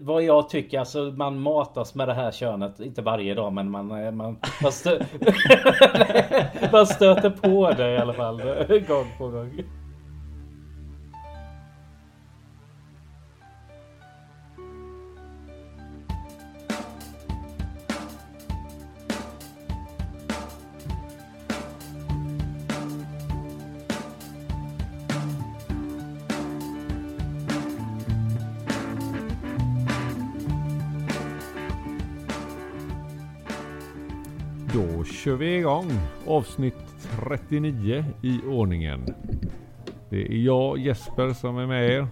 vad jag tycker, alltså man matas med det här könet, inte varje dag men man, eh, man, man, stö man stöter på det i alla fall gång på gång. Kör vi igång avsnitt 39 i ordningen. Det är jag Jesper som är med er.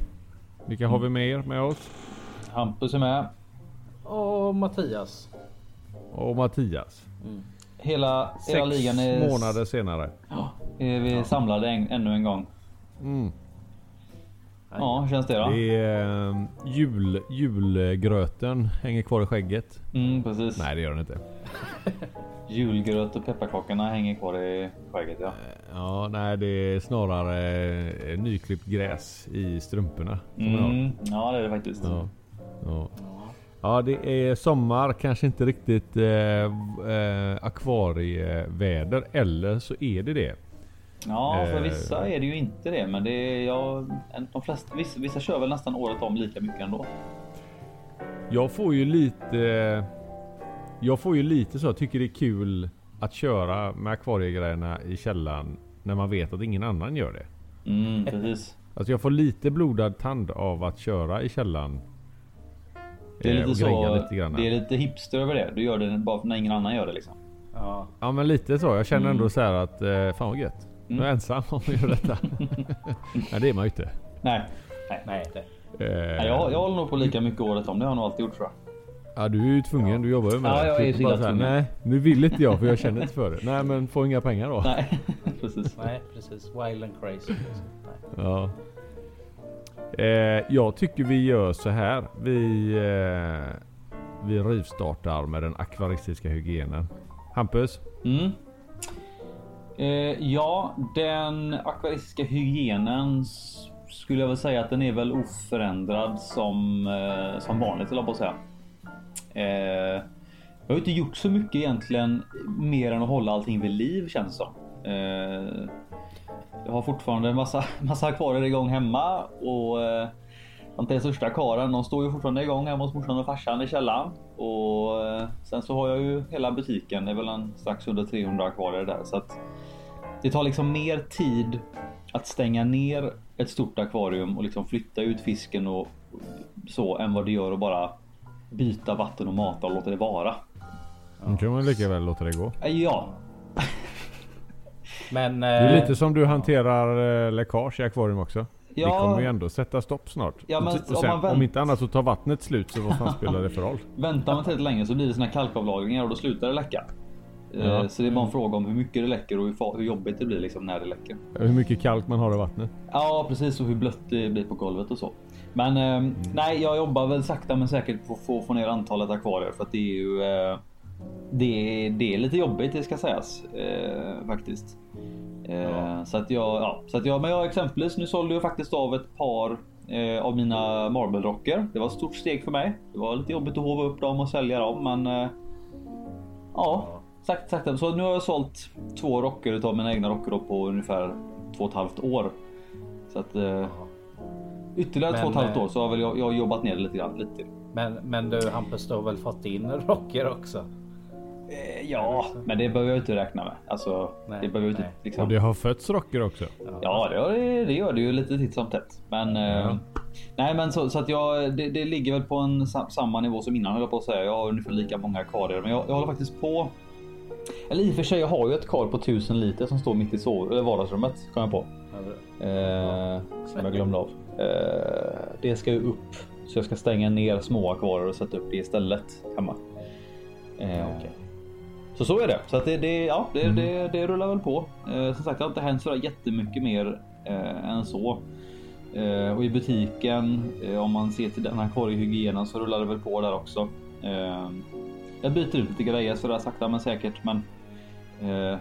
Vilka har vi mer med oss? Hampus är med. Och Mattias. Och Mattias. Hela, hela Sex ligan är, månader senare. är vi samlade en, ännu en gång. Mm. Ja, hur känns det då? Det är eh, jul, julgröten hänger kvar i skägget. Mm, precis. Nej det gör den inte. Julgröt och pepparkakorna hänger kvar i skägget ja. Ja, nej det är snarare eh, nyklippt gräs i strumporna. som jag har. Mm, ja det är det faktiskt. Ja. Ja. ja, det är sommar, kanske inte riktigt eh, eh, akvarieväder. Eller så är det det. Ja, för Eh. vissa är det ju inte det. Men det är, ja, de flesta, vissa, vissa kör väl nästan året om lika mycket ändå. Jag får ju lite... Jag får ju lite så, jag tycker det är kul att köra med akvariegrejerna i källaren när man vet att ingen annan gör det. Mm, precis. Alltså jag får lite blodad tand av att köra i källaren. Det är eh, lite så. lite grann. det är lite hipster över det. Du gör det bara när ingen annan gör det liksom. Ja. Ja men lite så. Jag känner Mm. ändå så här att eh, fan vad gött. Nu är jag ensam om att göra detta. Nej det är man ju inte. Nej, Nej, det. Eh, Nej jag, jag håller nog på lika mycket året om. Det har jag nog alltid gjort tror jag. Ja du är ju tvungen, du jobbar ju med Ja, det. jag är Så bara illa så här, tvungen. Nej nu vill inte jag för jag känner inte för det. Nej men få inga pengar då. Nej, precis. Nej, precis. Wild and crazy. Nej. Ja. Eh, jag tycker vi gör så här. Vi, eh, vi rivstartar med den akvaristiska hygienen. Hampus? Mm. Eh, ja, den akvaristiska hygienen skulle jag väl säga att den är väl oförändrad som, eh, som vanligt, eller på att säga. Eh, jag har inte gjort så mycket egentligen mer än att hålla allting vid liv känns det som. Eh, jag har fortfarande en massa, massa akvarier igång hemma och eh, de tre största akvarien de står ju fortfarande igång hemma hos morsan och farsan i källaren. Och eh, sen så har jag ju hela butiken, det är väl en strax under 300 akvarier där. Så att det tar liksom mer tid att stänga ner ett stort akvarium och liksom flytta ut fisken och så än vad det gör att bara byta vatten och mata och låta det vara. Nu kan man lika väl låta det gå. Eh, Ja, Men... Det är eh, lite som du hanterar eh, läckage i akvarium också. Ja. Det kommer ju ändå sätta stopp snart. Ja, men och om sen, man vänt- om inte annat så tar vattnet slut så vad fan spelar det för roll? Väntar man tillräckligt länge så blir det såna kalkavlagringar och då slutar det läcka. Eh, Ja. Så det är bara en fråga om hur mycket det läcker och hur, jobbigt det blir liksom när det läcker. Hur mycket kalk man har i vattnet. Ja precis och hur blött det blir på golvet och så. Men eh, nej, jag jobbar väl sakta men säkert på att få, få ner antalet akvarier för att det är ju eh, det, är, det är lite jobbigt det ska sägas eh, faktiskt. Eh, Så att jag, ja, så att jag, men jag exempelvis nu sålde jag faktiskt av ett par eh, av mina marble-rocker. Det var ett stort steg för mig. Det var lite jobbigt att hova upp dem och sälja dem, men eh, ja, sakta, sakta. Så nu har jag sålt två rocker utav mina egna rocker på ungefär två och ett halvt år. Så att eh, ytterligare Men, två och ett halvt eh, år så har väl jag, jag har jobbat ner det lite grann. Lite. Men, men du Hampus, du har väl fått in rocker också? Eh, ja, men det behöver jag inte räkna med. Alltså, Nej, det behöver inte liksom. Och det har fötts rocker också. Ja, det gör det, det gör det ju lite titt som tätt. Men eh, nej, men så, så att jag det, det ligger väl på en sam, samma nivå som innan höll jag på att säga. Jag har ungefär lika många akvarier, men jag, jag håller faktiskt på. Eller i och för sig, jag har ju ett kar på 1000 liter som står mitt i sov, eller vardagsrummet kom jag på. Eh, som jag glömde av. Eh, det ska ju upp så jag ska stänga ner små akvarier och sätta upp det istället hemma. Eh, Så så är det. Så att det, det, ja, det, det, det rullar väl på. Eh, som sagt, det har inte hänt så jättemycket mer eh, än så. Eh, och i butiken, eh, om man ser till den här korghygienen så rullar det väl på där också. Eh, jag byter ut lite grejer sådär sakta men säkert, men eh,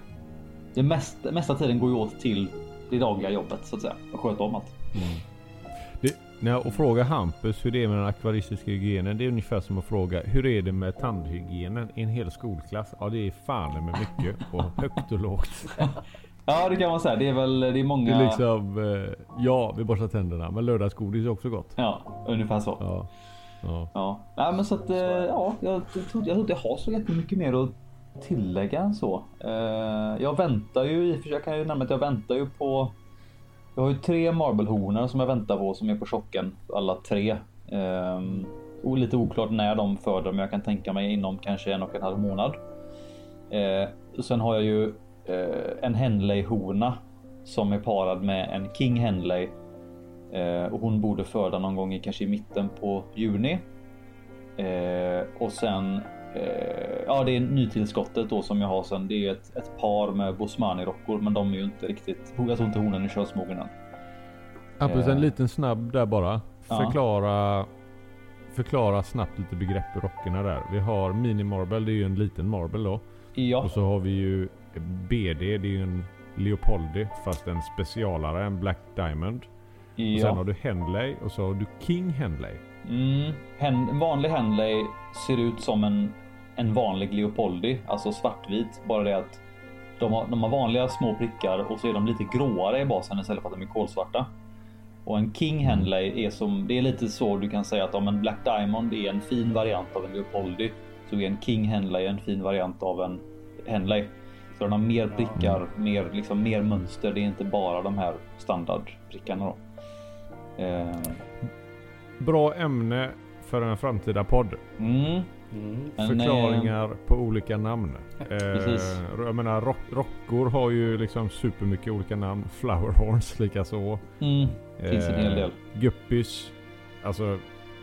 det mesta, mesta tiden går ju åt till det dagliga jobbet så att säga och sköta om allt. Det, Nej, och fråga Hampus hur det är med den akvaristiska hygienen. Det är ungefär som att fråga hur är det med tandhygienen i en hel skolklass? Ja, det är fan med mycket och högt och lågt. Ja, det kan man säga. Det är väl det är Det många. är liksom, eh, ja, vi borstar tänderna, men lördagsgodis är också gott. Ja, ungefär så. Ja. Ja. Ja, Nej, men så att eh, ja, jag tror jag, jag har så jättemycket mer att tillägga än så. Eh, Jag väntar ju i och för sig, jag kan ju nämna att jag väntar ju på. Jag har ju tre marblehonor som jag väntar på som är på chocken alla tre. Ehm, och lite oklart när de föder, men jag kan tänka mig inom kanske en och en halv månad. Ehm, sen har jag ju eh, en Henley-hona som är parad med en King Henley. Ehm, och hon borde föda någon gång i kanske i mitten på juni. Ehm, och sen eh, ja, det är nytillskottet då som jag har sen. Det är ett, ett par med Bosmani-rockor, men de är ju inte riktigt. Jag tror inte honen är könsmogen än. Hampus, Eh. en liten snabb där bara. Ja. Förklara, förklara snabbt lite begrepp i rockerna där. Vi har Mini Marble, det är ju en liten Marble då. Ja, Och så har vi ju BD, det är ju en Leopoldi fast en specialare, en Black Diamond. Och sen har ja. du Henley och så har du King Henley. Mm, hen, en vanlig Henley ser ut som en, en vanlig Leopoldi, alltså svartvit. Bara det att de har, de har vanliga små prickar och så är de lite gråare i basen istället för att de är kolsvarta. Och en King Henley är som, det är lite så du kan säga att om en Black Diamond är en fin variant av en Leopoldi så är en King Henley en fin variant av en Henley. Så den har mer prickar, mer, liksom, mer mönster. Det är inte bara de här standardprickarna då. Eh, Bra ämne för en framtida podd. mm. Mm. Men, Förklaringar på olika namn. Precis. Eh, jag menar rock, rockor har ju liksom supermycket olika namn. Flowerhorns likaså. Mm. Finns en hel del. Guppys. Alltså,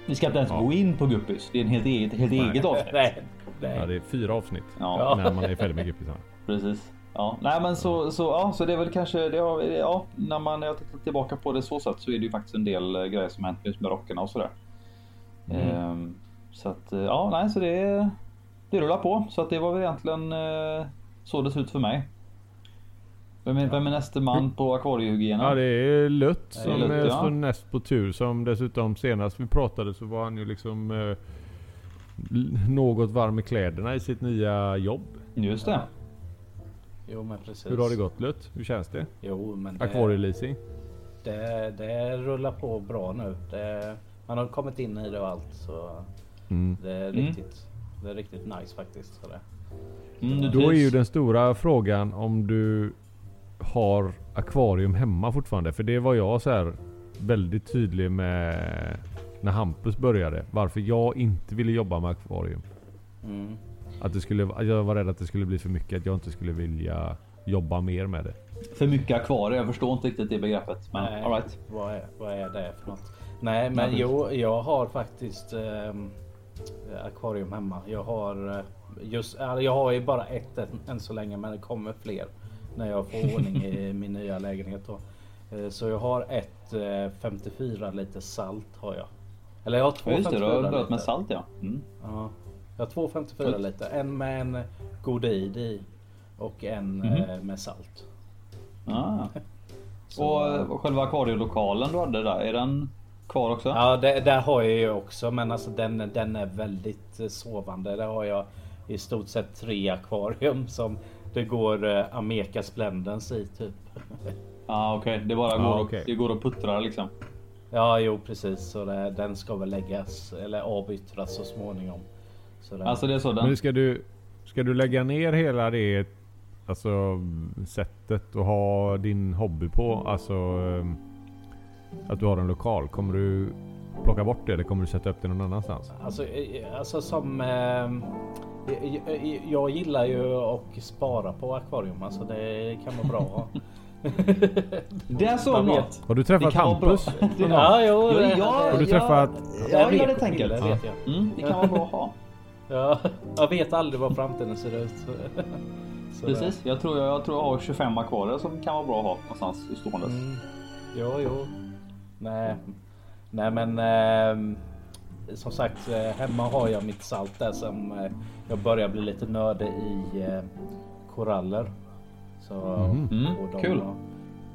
Vi ska inte ens Ja. gå in på guppys. Det är en helt eget, helt Nej. eget avsnitt. Nej, nej. ja, det är fyra avsnitt. Ja, När man är färdig med guppisarna. precis. Ja, nej men så, så, ja, så det är väl kanske, det har, ja, när man har tittat tillbaka på det så sätt så är det ju faktiskt en del eh, grejer som hänt just med rockarna och sådär. Mm. Ehm, så att, eh, ja, nej, så det, det rullar på. Så att det var väl egentligen eh, så det ser ut för mig. Vem är, vem är nästa man på akvariehygienen? Ja det är Lött som är ja. står näst på tur. Som dessutom senast vi pratade så var han ju liksom eh, något varm i kläderna i sitt nya jobb. Just det. Jo men precis. Hur har det gått Lött? Hur känns det? Jo men det, Akvarieleasing? det, det rullar på bra nu. Det, man har kommit in i det och allt så Mm. det är Mm. riktigt, det är riktigt nice faktiskt. Så det. Mm, Då är ju den stora frågan om du har akvarium hemma fortfarande. För det var jag så här väldigt tydlig med när Hampus började. Varför jag inte ville jobba med akvarium. Mm. Att det skulle, jag var rädd att det skulle bli för mycket. Att jag inte skulle vilja jobba mer med det. För mycket akvarier. Jag förstår inte riktigt det begreppet. Men Nej, all right. vad, är, vad är det för något? Nej men Nej, jo, jag har faktiskt ehm, akvarium hemma. Jag har eh, just, ja, jag har ju bara ett än, än så länge men det kommer fler när jag får ordning i min nya lägenhet. Då. Eh, Så jag har ett eh, 54 liter salt har jag. Eller jag har två Ja, just det, du 54 har börjat med salt ja. Mm. Ja, jag har två 54 Coolt. liter. En med en godid i och en eh, med salt. Ah. Så- Och eh, själva akvarielokalen du hade där, är den kvar också? Ja, det, där har jag ju också, men alltså den, den är väldigt eh, sovande. Där har jag i stort sett tre akvarium som det går eh, Ameka Splendens i typ. ah, okej. Det bara Ja, går, okej. och, det går och puttrar liksom. Ja, jo precis. Så det, den ska väl läggas eller avyttras så småningom. Så det, Alltså det är så Men den. ska du, ska du lägga ner hela det alltså, sättet att ha din hobby på? Alltså eh, att du har en lokal. Kommer du plocka bort det eller kommer du sätta upp det någon annanstans? Alltså, eh, alltså som... Eh, jag, jag, jag gillar ju att spara på akvarium. Alltså det kan vara bra att ha. Det är så Man bra. vet. Har du träffat. Hampus? Det- Ja, jo, Ja, ja, Har du ja, träffat- Ja, vet ja, det bilder, jag. vet jag. Mm, det kan vara bra att ha. Ja, jag vet aldrig vad framtiden ser ut. Så Precis. Jag tror jag, jag tror jag har 25 akvarier som kan vara bra att ha någonstans ståendes. Mm. Jo, jo. Nej, nej men ehm, som sagt eh, hemma har jag mitt salt där som eh, jag börjar bli lite nördig i eh, koraller. Så, Mhm. Mm, och de- kul.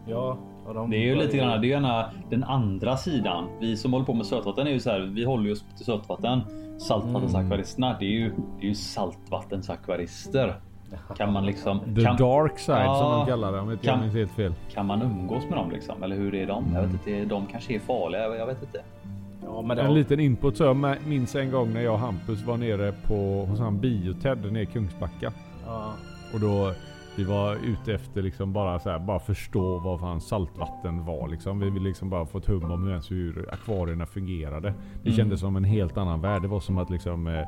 Ja, Och de Det är ju lite grann, det är gärna den andra sidan. Vi som håller på med sötvatten är ju så här. Vi håller ju oss till sötvatten. Saltvattensakvaristerna, det är ju, det är ju saltvattensakvarister. Kan man liksom... The kan, dark side som Ja, de kallar det om inte jag kan- minns helt fel. kan man umgås med dem liksom? Eller hur är de? Jag vet inte. De kanske är farliga. Jag jag vet inte. Ja, men det, En liten input så jag minns en gång när jag och Hampus var nere på hos han Bioted nere i Kungsbacka. ja, Och då vi var ute efter liksom bara så här, bara förstå vad fan saltvatten var liksom. Vi ville liksom bara få ett hum om hur, ens hur akvarierna fungerade. Det Mm. kändes som en helt annan värld. Det var som att liksom eh,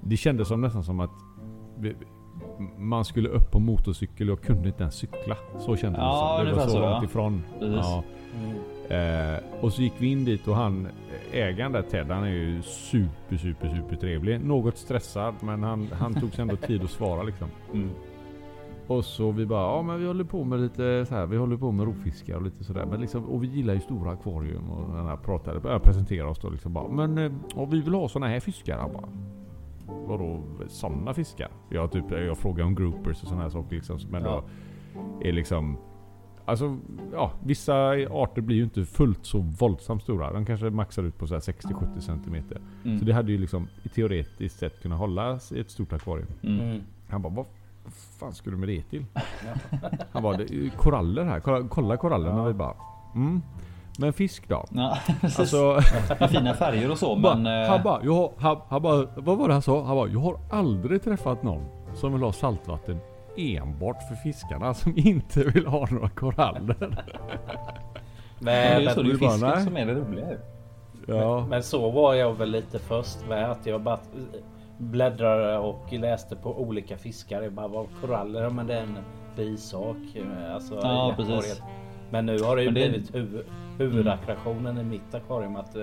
Det kändes som nästan som att vi, man skulle upp på motorcykel och kunde inte ens cykla. Så kändes Ja, det. Det var så så, långt ifrån. Ja. mm, Eh, och så gick vi in dit och han, ägaren där Ted, han är ju super super super trevlig. Något stressad men han, han tog sig ändå tid att svara liksom. Mm. Och så vi bara, ja men vi håller på med lite så här, vi håller på med rovfiskar och lite sådär. Men liksom, och vi gillar ju stora akvarium och den här pratade, började presentera oss då liksom bara. Men eh, och vi vill ha såna här fiskar. Han bara. Vadå sådana fiskar? Jag, typ, jag frågar om groupers och sådana här saker liksom. Men Ja. då är liksom Alltså ja, vissa arter blir ju inte fullt så våldsamt stora. De kanske maxar ut på så här 60-70 cm. Mm. Så det hade ju liksom i teoretiskt sett kunnat hållas i ett stort akvarium. Mm. mm. Han bara, vad fan ska du med det till? Han bara, det är ju koraller här. Kolla, kolla korallerna. Ja. Vi bara, mm. Men fisk då? Ja. Alltså, Med fina färger och så men... eh, han bara, jag har, han, han bara, vad var det han sa? Han bara, jag har aldrig träffat någon som vill ha saltvatten enbart för fiskarna som inte vill ha några koraller. men det är Men, så, det är ju bara, fisken som är det roliga. Ja. men så var jag väl lite först med att jag bara bläddrade och läste på olika fiskar. Jag bara, vad koraller? Men det är en bisak. Alltså, Ja, precis. Men nu har det ju Men det- blivit huvud, huvudattraktionen i mitt akvarium att eh,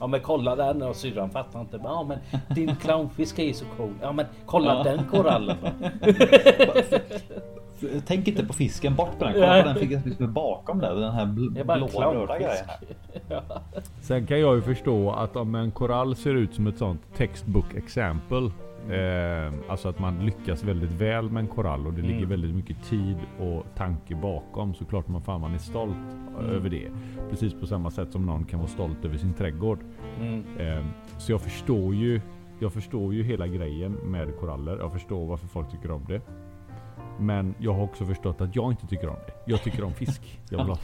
Ja men kolla den och syrran fattar inte. Ja men din clownfisk är ju så cool. Ja men kolla Ja. den korallen då. Tänk inte på fisken, bort på den. Kolla på den fisken som är bakom där. Den här bl- röda grejen. Sen kan jag ju förstå att om en korall ser ut som ett sånt textbook example. Eh, alltså att man lyckas väldigt väl med en korall och det ligger Mm. väldigt mycket tid och tanke bakom. Så klart man fan man är stolt Mm. över det. Precis på samma sätt som någon kan vara stolt över sin trädgård. Mm. Eh, så jag förstår ju Jag förstår ju hela grejen med koraller. Jag förstår varför folk tycker om det. Men jag har också förstått att jag inte tycker om det. Jag tycker om fisk. Jag vill ha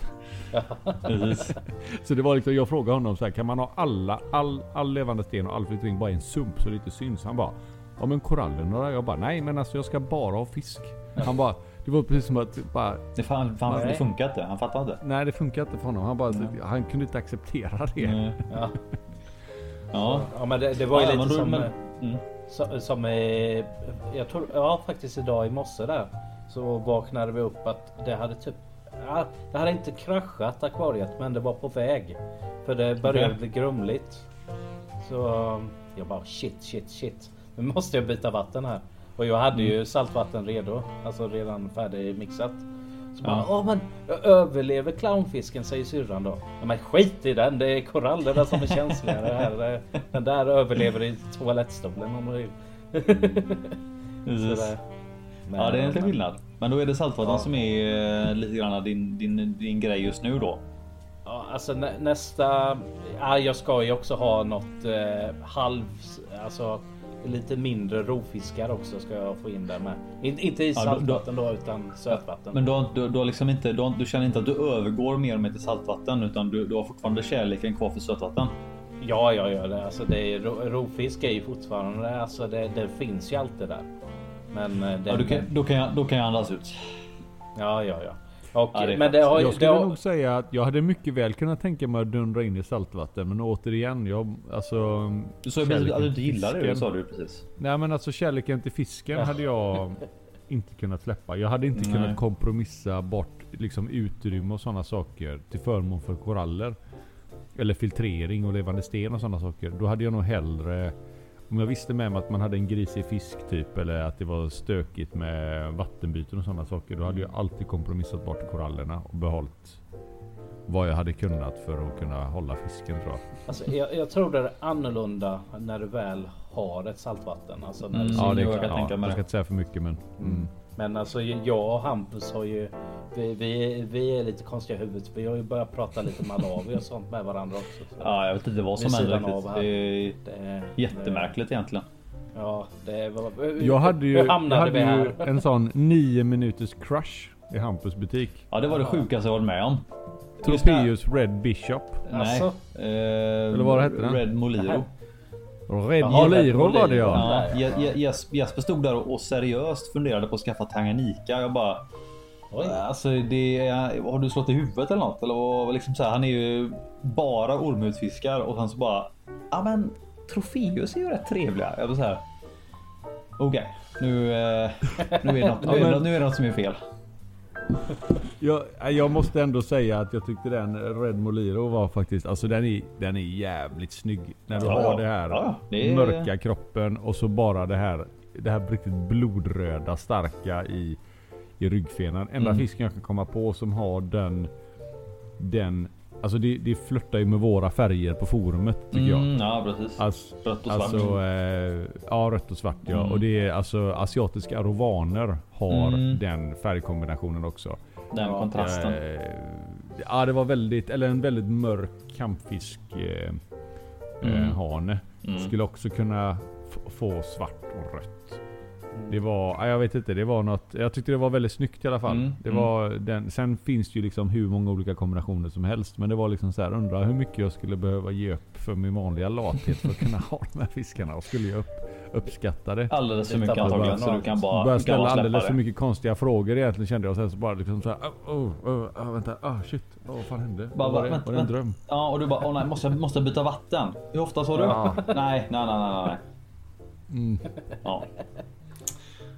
så det var liksom, jag frågade honom så här, kan man ha alla, all, all levande sten och all flyttring bara i en sump så det inte syns? Han bara, ja men korallerna då? Jag bara, nej men alltså jag ska bara ha fisk. Han bara, det var precis som att bara, Det, fan, fan, det Nej. funkar inte. Han fattar inte. nej det funkar inte för honom. Han bara, han kunde inte acceptera det. Mm. Ja. Ja. ja men det, det var ju Ja, lite som, men- Mm. som, som eh, Jag tror, ja faktiskt idag i morse där. Så vaknade vi upp att det hade typ ja, Det hade inte kraschat akvariet men det var på väg. För det började Okej. bli grumligt. Så jag bara shit shit shit. Nu måste jag byta vatten här. Och jag hade Mm. ju saltvatten redo. Alltså redan färdigmixat. Så Ja. bara, ja men jag överlever clownfisken säger syrran då. Ja, men skit i den, det är korallerna som är känsligare här. Den där överlever i toalettstolen om du vill. Precis. Men- Ja, det är en skillnad. Men då är det saltvatten Ja. som är eh, lite grann din, din, din grej just nu då. Ja, alltså nä, nästa... Ja, jag ska ju också ha något eh, halv... Alltså lite mindre rovfiskar också ska jag få in där med. In, inte i Ja, då- saltvatten då, utan sötvatten. Men du, du, du, liksom inte, du, du känner inte att du övergår mer och mer till saltvatten utan du, du har fortfarande kärleken kvar för sötvatten. Ja, jag gör det. Alltså det är, ro, rovfisk är ju fortfarande... Alltså det, det finns ju alltid där. Men eh, det, Ja, kan, då, kan jag, då kan jag andas ut. ja, ja, ja. Och, Ja, det men det har. Jag Det skulle har, nog säga att jag hade mycket väl kunnat tänka mig att dundra in i saltvatten. Men återigen, jag alltså... Du sa ju precis att du inte gillar det. sa du precis. Nej men alltså kärleken till fisken Ja. hade jag inte kunnat släppa. Jag hade inte Nej. kunnat kompromissa bort liksom utrymme och sådana saker till förmån för koraller. Eller filtrering och levande sten och sådana saker. Då hade jag nog hellre om jag visste med mig att man hade en grisig fisk typ eller att det var stökigt med vattenbyten och sådana saker. Då hade jag alltid kompromissat bort korallerna och behållit vad jag hade kunnat för att kunna hålla fisken tror jag. alltså, jag, jag tror det är annorlunda när du väl har ett saltvatten. Alltså när Mm. du Ja, det jag tänka mig jag ska inte säga för mycket men... Mm. Men alltså jag och Hampus har ju Vi, vi, vi är lite konstiga i huvudet. Vi har ju börjat prata lite Malawi och sånt med varandra också. Så. Ja, jag vet inte vad som händer riktigt. Det är Det, jättemärkligt egentligen. Det, ja, det var... Jag hade ju, Hur jag hamnade hade ju en sån nio minuters crush i Hampus butik. Ja, det var det sjukaste jag varit med om. Tropeus Red Bishop. Nej. Alltså? Eh, Eller vad hette den? Red Moliro. Red Jaha, Moliro var det ja. Ja, Ja, Je- Je- Jes- Jesper stod där och seriöst funderade på att skaffa Tanganyika. Jag bara... Oj. Alltså det har du slått i huvudet eller något? Eller liksom så här, han är ju bara ormutfiskar och sen så bara... Ja men Trofeus är ju rätt trevliga. Jag var så här. Okej, nu, eh, nu, är det något, nu, är det, något- nu är det något som är fel. Jag, jag måste ändå säga att jag tyckte den Red Moliro var faktiskt, alltså den är, den är jävligt snygg. När du Ja, har det här Ja, det är- mörka kroppen och så bara det här, det här riktigt blodröda starka i, i ryggfenan. Enda Mm. fisken jag kan komma på som har den, den, alltså det, det flörtar ju med våra färger på forumet tycker jag. Mm, ja precis. Alltså, Rött och svart. Alltså, eh, ja rött och svart ja. Mm. Och det är alltså asiatiska rovaner har Mm. den färgkombinationen också. Den ja, kontrasten. Eh, ja det var väldigt, eller en väldigt mörk kampfisk eh, Mm. eh, hane. Mm. Skulle också kunna få svart och rött. Mm. Det var, ja, jag vet inte, det var något, jag tyckte det var väldigt snyggt i alla fall. Mm, Det mm. var den, sen finns det ju liksom hur många olika kombinationer som helst. Men det var liksom så här, undra hur mycket jag skulle behöva ge upp för min vanliga lathet för att kunna ha de här fiskarna. Och skulle jag upp, uppskatta det. Alldeles för mycket antagligen så du kan bara, Började ställa alldeles för mycket konstiga frågor egentligen kände jag. Och sen så bara liksom så här, oh, oh, oh, oh, vänta, oh shit, oh, vad fan hände? Bara, var, det, vänta, var det en dröm? Ja och du bara, åh nej måste måste byta vatten? Hur ofta sa du? Ja. Nej, nej, nej, nej, nej. Mm. Ja.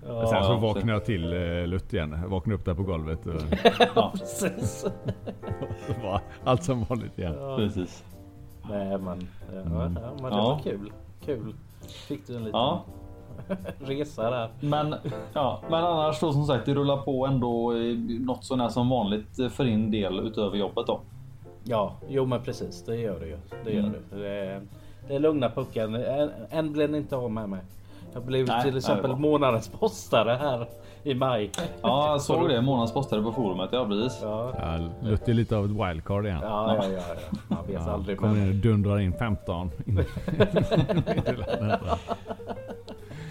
Ja, Sen så Ja, vaknade jag till eh, Lutt igen. Jag vaknade upp där på golvet. Och ja, precis. allt som vanligt igen. Ja. precis. Nej men, ja, Mm. ja, men det Ja. var kul. Kul. Fick du en liten Ja. resa där. Men, ja, men annars då som sagt, det rullar på ändå något sånär som vanligt för din del utöver jobbet då. Ja, jo men precis det gör det ju. Det gör Mm. det. Det är, det är lugna pucken. Än, än blev ni inte av med mig. Jag blev Nej, till exempel månadens postare här i maj. Ja, jag såg det. Månads postare på forumet. Ja, precis. Ja, Ja, Lutt är lite av ett wildcard igen. ja, ja, ja, ja. Man vet Ja, aldrig. kommer Men, in och dundrar in 15.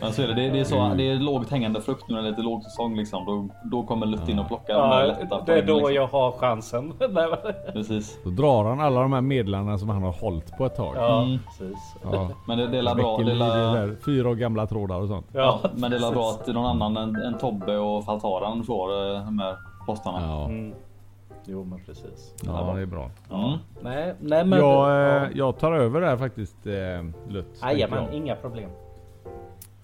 Men så är det. Det, det är så. Det är lågt hängande frukt nu när det är lite lågsäsong liksom. Då, då kommer Lutt in och plockar de där ja, lätta det är då liksom. jag har chansen. Precis. Då drar han alla de här medlarna som han har hållit på ett tag. ja, Mm. precis. Ja. Men det, det är bra. Det är fyra år gamla trådar och sånt. ja, men det är bra att någon annan än, än Tobbe och Faltaran får eh, de här postarna. Ja, Mm. Jo men precis. ja det är bra. Mm. Nej, nej men. Jag, eh, jag tar över där faktiskt eh, Lutt. Jajamän, inga problem.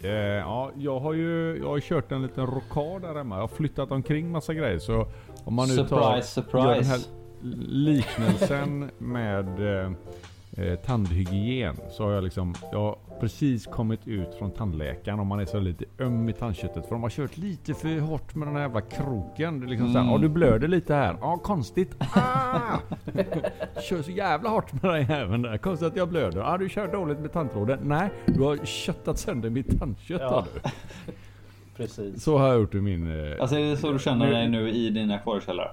Eh, ja, jag har ju jag har kört en liten rockad där hemma. Jag har flyttat omkring massa grejer. Så om man nu tar, Surprise, gör den surprise. här liknelsen med eh, eh, tandhygien. Så har jag liksom, jag har precis kommit ut från tandläkaren om man är så lite öm i tandköttet. För de har kört lite för hårt med den här jävla kroken. Det är liksom såhär, Mm. ja du blöder lite här. Ja konstigt. Ah! kör så jävla hårt med den jäveln där. Konstigt att jag blöder. Ja du kör dåligt med tandtråden. Nej, du har köttat sönder mitt tandkött Ja. har du. Precis. Så har jag gjort i min... Eh, Alltså är det så du känner dig nu i din akvariekällare?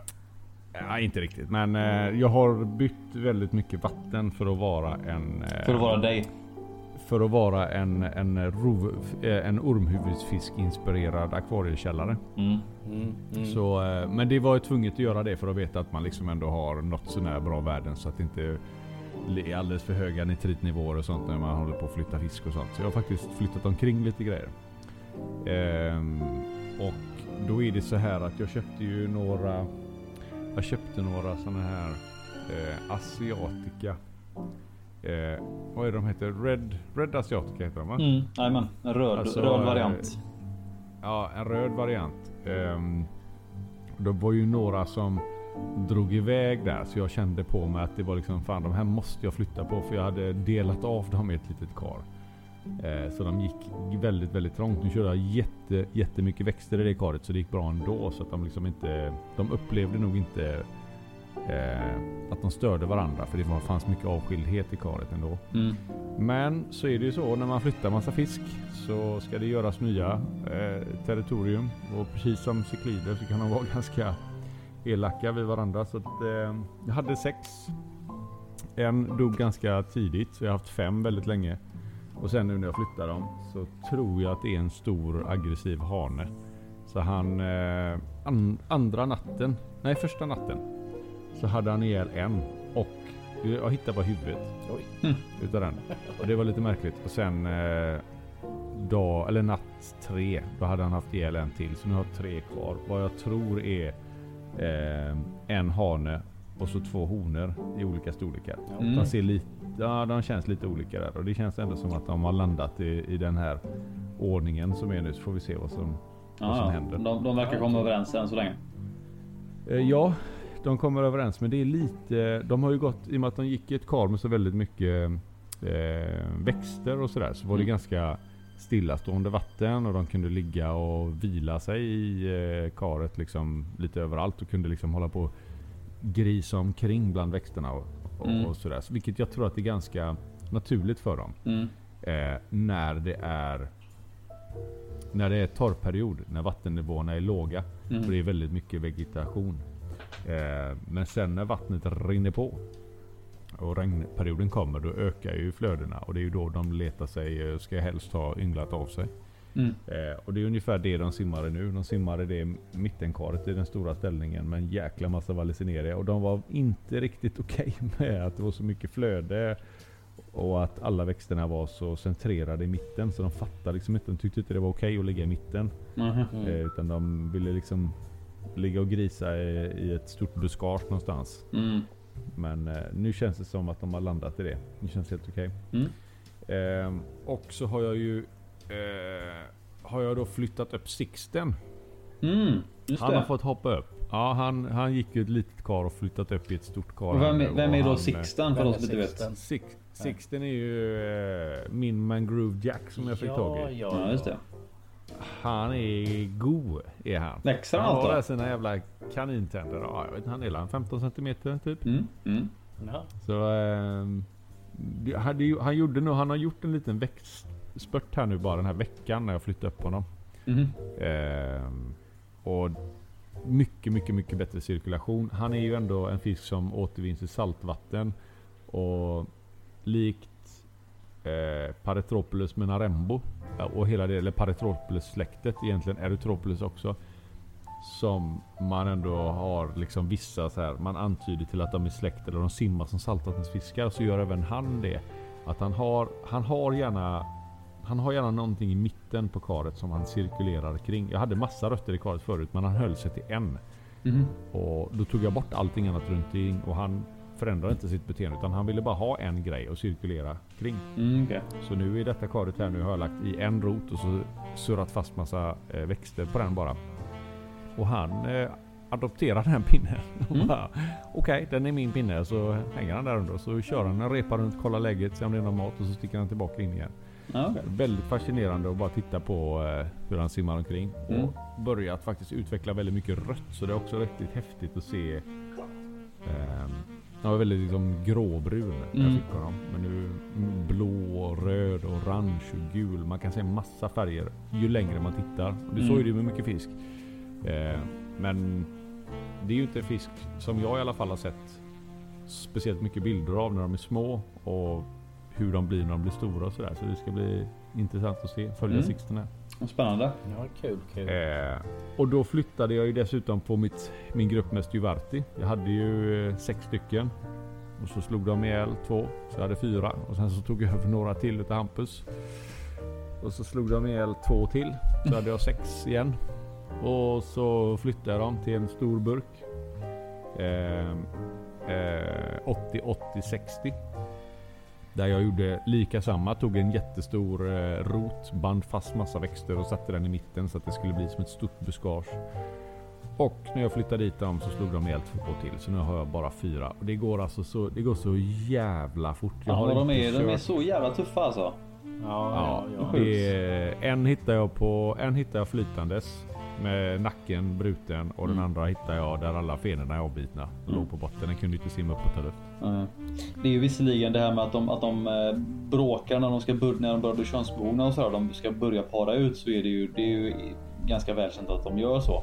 Ja, inte riktigt. Men eh, jag har bytt väldigt mycket vatten för att vara en... Eh, För att vara dig? för att vara en, en, rov, eh, en ormhuvudsfisk-inspirerad akvariekällare. Mm. Mm, mm. Så, eh, men det var ju tvunget att göra det för att veta att man liksom ändå har något sånär bra värden så att det inte är alldeles för höga nitritnivåer och sånt när man håller på att flytta fisk och sånt. Så jag har faktiskt flyttat omkring lite grejer. Ehm, och då är det så här att jag köpte ju några Jag köpte några såna här eh, Asiatica eh, Vad är de heter? Red, Red Asiatica heter de va? Mm. Jajamän, en röd, Alltså, röd eh, variant. Ja, en röd variant. Um, det var ju några som drog iväg där så jag kände på mig att det var liksom fan de här måste jag flytta på för jag hade delat av dem i ett litet kar. Eh, så de gick väldigt, väldigt trångt. Nu körde jag jätte, jättemycket växter i det karet så det gick bra ändå. Så att de liksom inte, de upplevde nog inte eh, att de störde varandra för det fanns mycket avskildhet i karet ändå. Mm. Men så är det ju så när man flyttar massa fisk så ska det göras nya eh, territorium och precis som cyklider så kan de vara ganska elaka vid varandra. Så att, eh, jag hade sex. En dog ganska tidigt så jag har haft fem väldigt länge. Och sen nu när jag flyttar dem så tror jag att det är en stor aggressiv hane. Så han eh, an, andra natten, nej första natten. Så hade han ihjäl en och jag hittade bara huvudet Oj. utav den. Och det var lite märkligt. Och sen eh, dag, eller natt tre, då hade han haft ihjäl en till. Så nu har jag tre kvar. Vad jag tror är eh, en hane och så två honor i olika storlekar. Mm. De ser lite, ja, de känns lite olika där och det känns ändå som att de har landat i, i den här ordningen som är nu så får vi se vad som, vad som Ja, händer. de, de verkar komma överens än så länge. Eh, Ja, de kommer överens men det är lite, de har ju gått, i och med att de gick i ett kar med så väldigt mycket eh, växter och sådär så var det Mm. ganska stillastående vatten och de kunde ligga och vila sig i eh, karet liksom lite överallt och kunde liksom hålla på och grisa omkring bland växterna och, och, Mm. och sådär. Så Vilket jag tror att det är ganska naturligt för dem. Mm. Eh, när det är när det är torrperiod, när vattennivåerna är låga. Mm. För det är väldigt mycket vegetation. Eh, men sen när vattnet rinner på och regnperioden kommer då ökar ju flödena och det är ju då de letar sig, eh, ska helst ha ynglat av sig. Mm. Eh, och det är ungefär det de simmar i nu. De simmar i det mittenkaret i den stora ställningen med en jäkla massa valicineria. Och de var inte riktigt okej med att det var så mycket flöde och att alla växterna var så centrerade i mitten. Så de fattade liksom inte, de tyckte inte det var okej att ligga i mitten. Mm. Eh, utan de ville liksom ligga och grisa i, i ett stort buskage någonstans. Mm. Men eh, nu känns det som att de har landat i det. Det känns helt okej. Mm. Ehm, och så har jag ju eh, har jag då flyttat upp Sixten. Mm. Just Han det. har fått hoppa upp. Ja, han, han gick ju ett litet kar och flyttat upp i ett stort kar. Och vem, vem är då han, eh, Sixten för är som inte vet? Sixten? Six, Sixten är ju eh, min Mangrove Jack som jag fick tag ja, i. ja, just det. Han är god är han. Växer han Han allt har då? sina jävla kanintänder. Ja, jag vet inte, han är väl 15 centimeter typ. Mm. Mm. Ja. Så hade ju, han gjorde nog, han har gjort en liten växtspurt här nu bara den här veckan när jag flyttade upp honom. Mhm. Ehm, och mycket, mycket, mycket bättre cirkulation. Han är ju ändå en fisk som återvinns i saltvatten. Och likt eh, Paretropulus menarembo och hela det, eller Paretropulus släktet egentligen, Erythropulus också. Som man ändå har liksom vissa så här, man antyder till att de är släkt eller de simmar som saltvattensfiskar. Så gör även han det. Att han har, han har gärna han har gärna någonting i mitten på karet som han cirkulerar kring. Jag hade massa rötter i karet förut men han höll sig till en. Mhm. Och då tog jag bort allting annat runt omkring och han förändrade inte sitt beteende utan han ville bara ha en grej och cirkulera kring. Mm, okej. Så nu i detta karet här nu har jag lagt i en rot och så surrat fast massa eh, växter på den bara. Och han eh, adopterar den pinnen. Och Mm. Okej, den är min pinne. Så hänger han där under. Så kör han en repa runt, kollar läget, ser om det är någon mat och så sticker han tillbaka in igen. Ja, okej. Väldigt fascinerande att bara titta på eh, hur han simmar omkring. Mm. Och börjat faktiskt utveckla väldigt mycket rött. Så det är också riktigt häftigt att se. ehm, han var väldigt liksom gråbrun när jag Mm. fick honom. Men nu blå, röd, orange och gul. Man kan se massa färger ju längre man tittar. Och Mm. såg ju det med mycket fisk. Eh, men det är ju inte fisk som jag i alla fall har sett speciellt mycket bilder av när de är små. Och hur de blir när de blir stora och sådär. Så det ska bli intressant att se. Följa Mm. Sixten här. Spännande. ja, kul, kul. Eh, och då flyttade jag ju dessutom på mitt, min grupp med Styvarti. Jag hade ju eh, sex stycken. Och så slog de ihjäl två. Så jag hade fyra. Och sen så tog jag över några till utav Hampus. Och så slog de ihjäl två till. Så hade jag sex igen. Och så flyttade jag dem till en stor burk. Eh, eh, 80, 80, 60. Där jag gjorde lika samma. Tog en jättestor eh, rot, band fast massa växter och satte den i mitten så att det skulle bli som ett stort buskage. Och när jag flyttade dit dem så slog de ihjäl två till. Så nu har jag bara fyra. Och det går alltså så, det går så jävla fort. Jag Ja, har de, är, de är så jävla tuffa alltså. Ja, Ja, ja, det en hittar jag på en hittar jag flytandes med nacken bruten och den Mm. andra hittar jag där alla fenorna är avbitna. och Mm. Låg på botten. Den kunde inte simma upp och ta luft. Ja. Det är ju visserligen det här med att de, att de eh, bråkar när de, ska bör, när de börjar bli könsmogna och sådär. De ska börja para ut så är det ju, det är ju ganska välkänt att de gör så.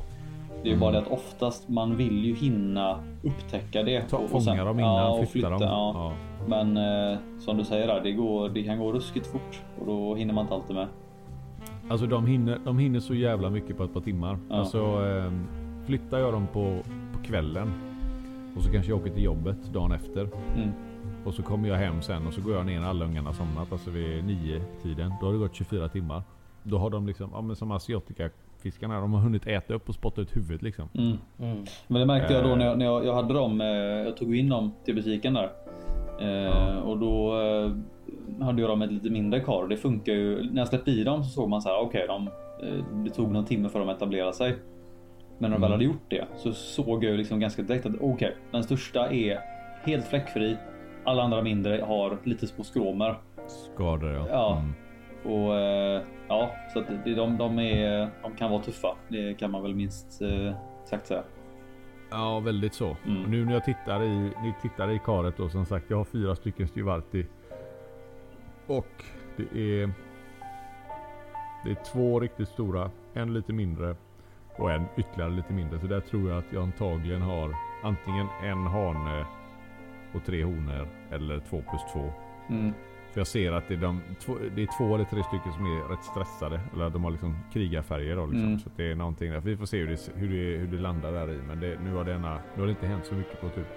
Det är ju bara det att oftast man vill ju hinna upptäcka det. Ta, och fånga dem innan, ja, och flytta, flytta dem. Ja. Ja. Men eh, som du säger där, det, går, det kan gå ruskigt fort och då hinner man inte alltid med. Alltså de hinner, de hinner så jävla mycket på ett par timmar. Ja. Alltså eh, flyttar jag dem på, på kvällen och så kanske jag åker till jobbet dagen efter. Mm. Och så kommer jag hem sen och så går jag ner när alla ungarna har somnat. Alltså vid nio tiden. Då har det gått 24 timmar. Då har de liksom, ja men som asiatikafiskarna, de har hunnit äta upp och spotta ut huvudet liksom. Mm. Mm. Men det märkte jag då Eh. när jag, när jag, jag hade dem. Eh, jag tog in dem till butiken där. Eh, Och då eh, hade jag dem ett lite mindre kar och det funkar ju. När jag släppte i dem så såg man så här, okej, de eh, det tog någon timme för dem att etablera sig. Men när de väl Mm. hade gjort det så såg jag ju liksom ganska direkt att okej, den största är helt fläckfri. Alla andra mindre har lite små skråmor. Skador ja. Ja. Mm. Och eh, ja, så att de, de, är, de kan vara tuffa. Det kan man väl minst eh, sagt säga. Ja, väldigt så. Mm. Nu när jag tittar i, ni tittar i karet då som sagt. Jag har fyra stycken Stivarti. Och det är... Det är två riktigt stora. En lite mindre. Och en ytterligare lite mindre. Så där tror jag att jag antagligen har antingen en hane och tre honor. Eller två plus två. Mm. För jag ser att det är, de, två, det är två eller tre stycken som är rätt stressade. Eller de har liksom krigarfärger då liksom. Mm. Så det är någonting där. Vi får se hur det, hur det, hur det landar där i. Men det, nu, har det ena, nu har det inte hänt så mycket på typ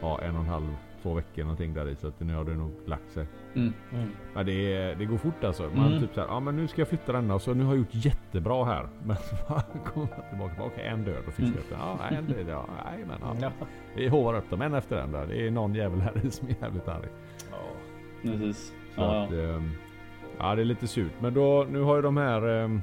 ja, en och en halv, två veckor någonting där i. Så att nu har det nog lagt sig. Mm. Mm. Ja, det, det går fort alltså. Man Mm. typ såhär, ja men nu ska jag flytta denna så nu har jag gjort jättebra här. Men så kommer man tillbaka, okej en död och fiskar Mm. Ja en död, ja, nej men ja. Ja. Vi hovar upp dem en efter en där. Det är någon jävel här som är jävligt arg. Precis. Så Ja, att, ja. ehm, ja det är lite surt. Men då, nu har ju de här ehm,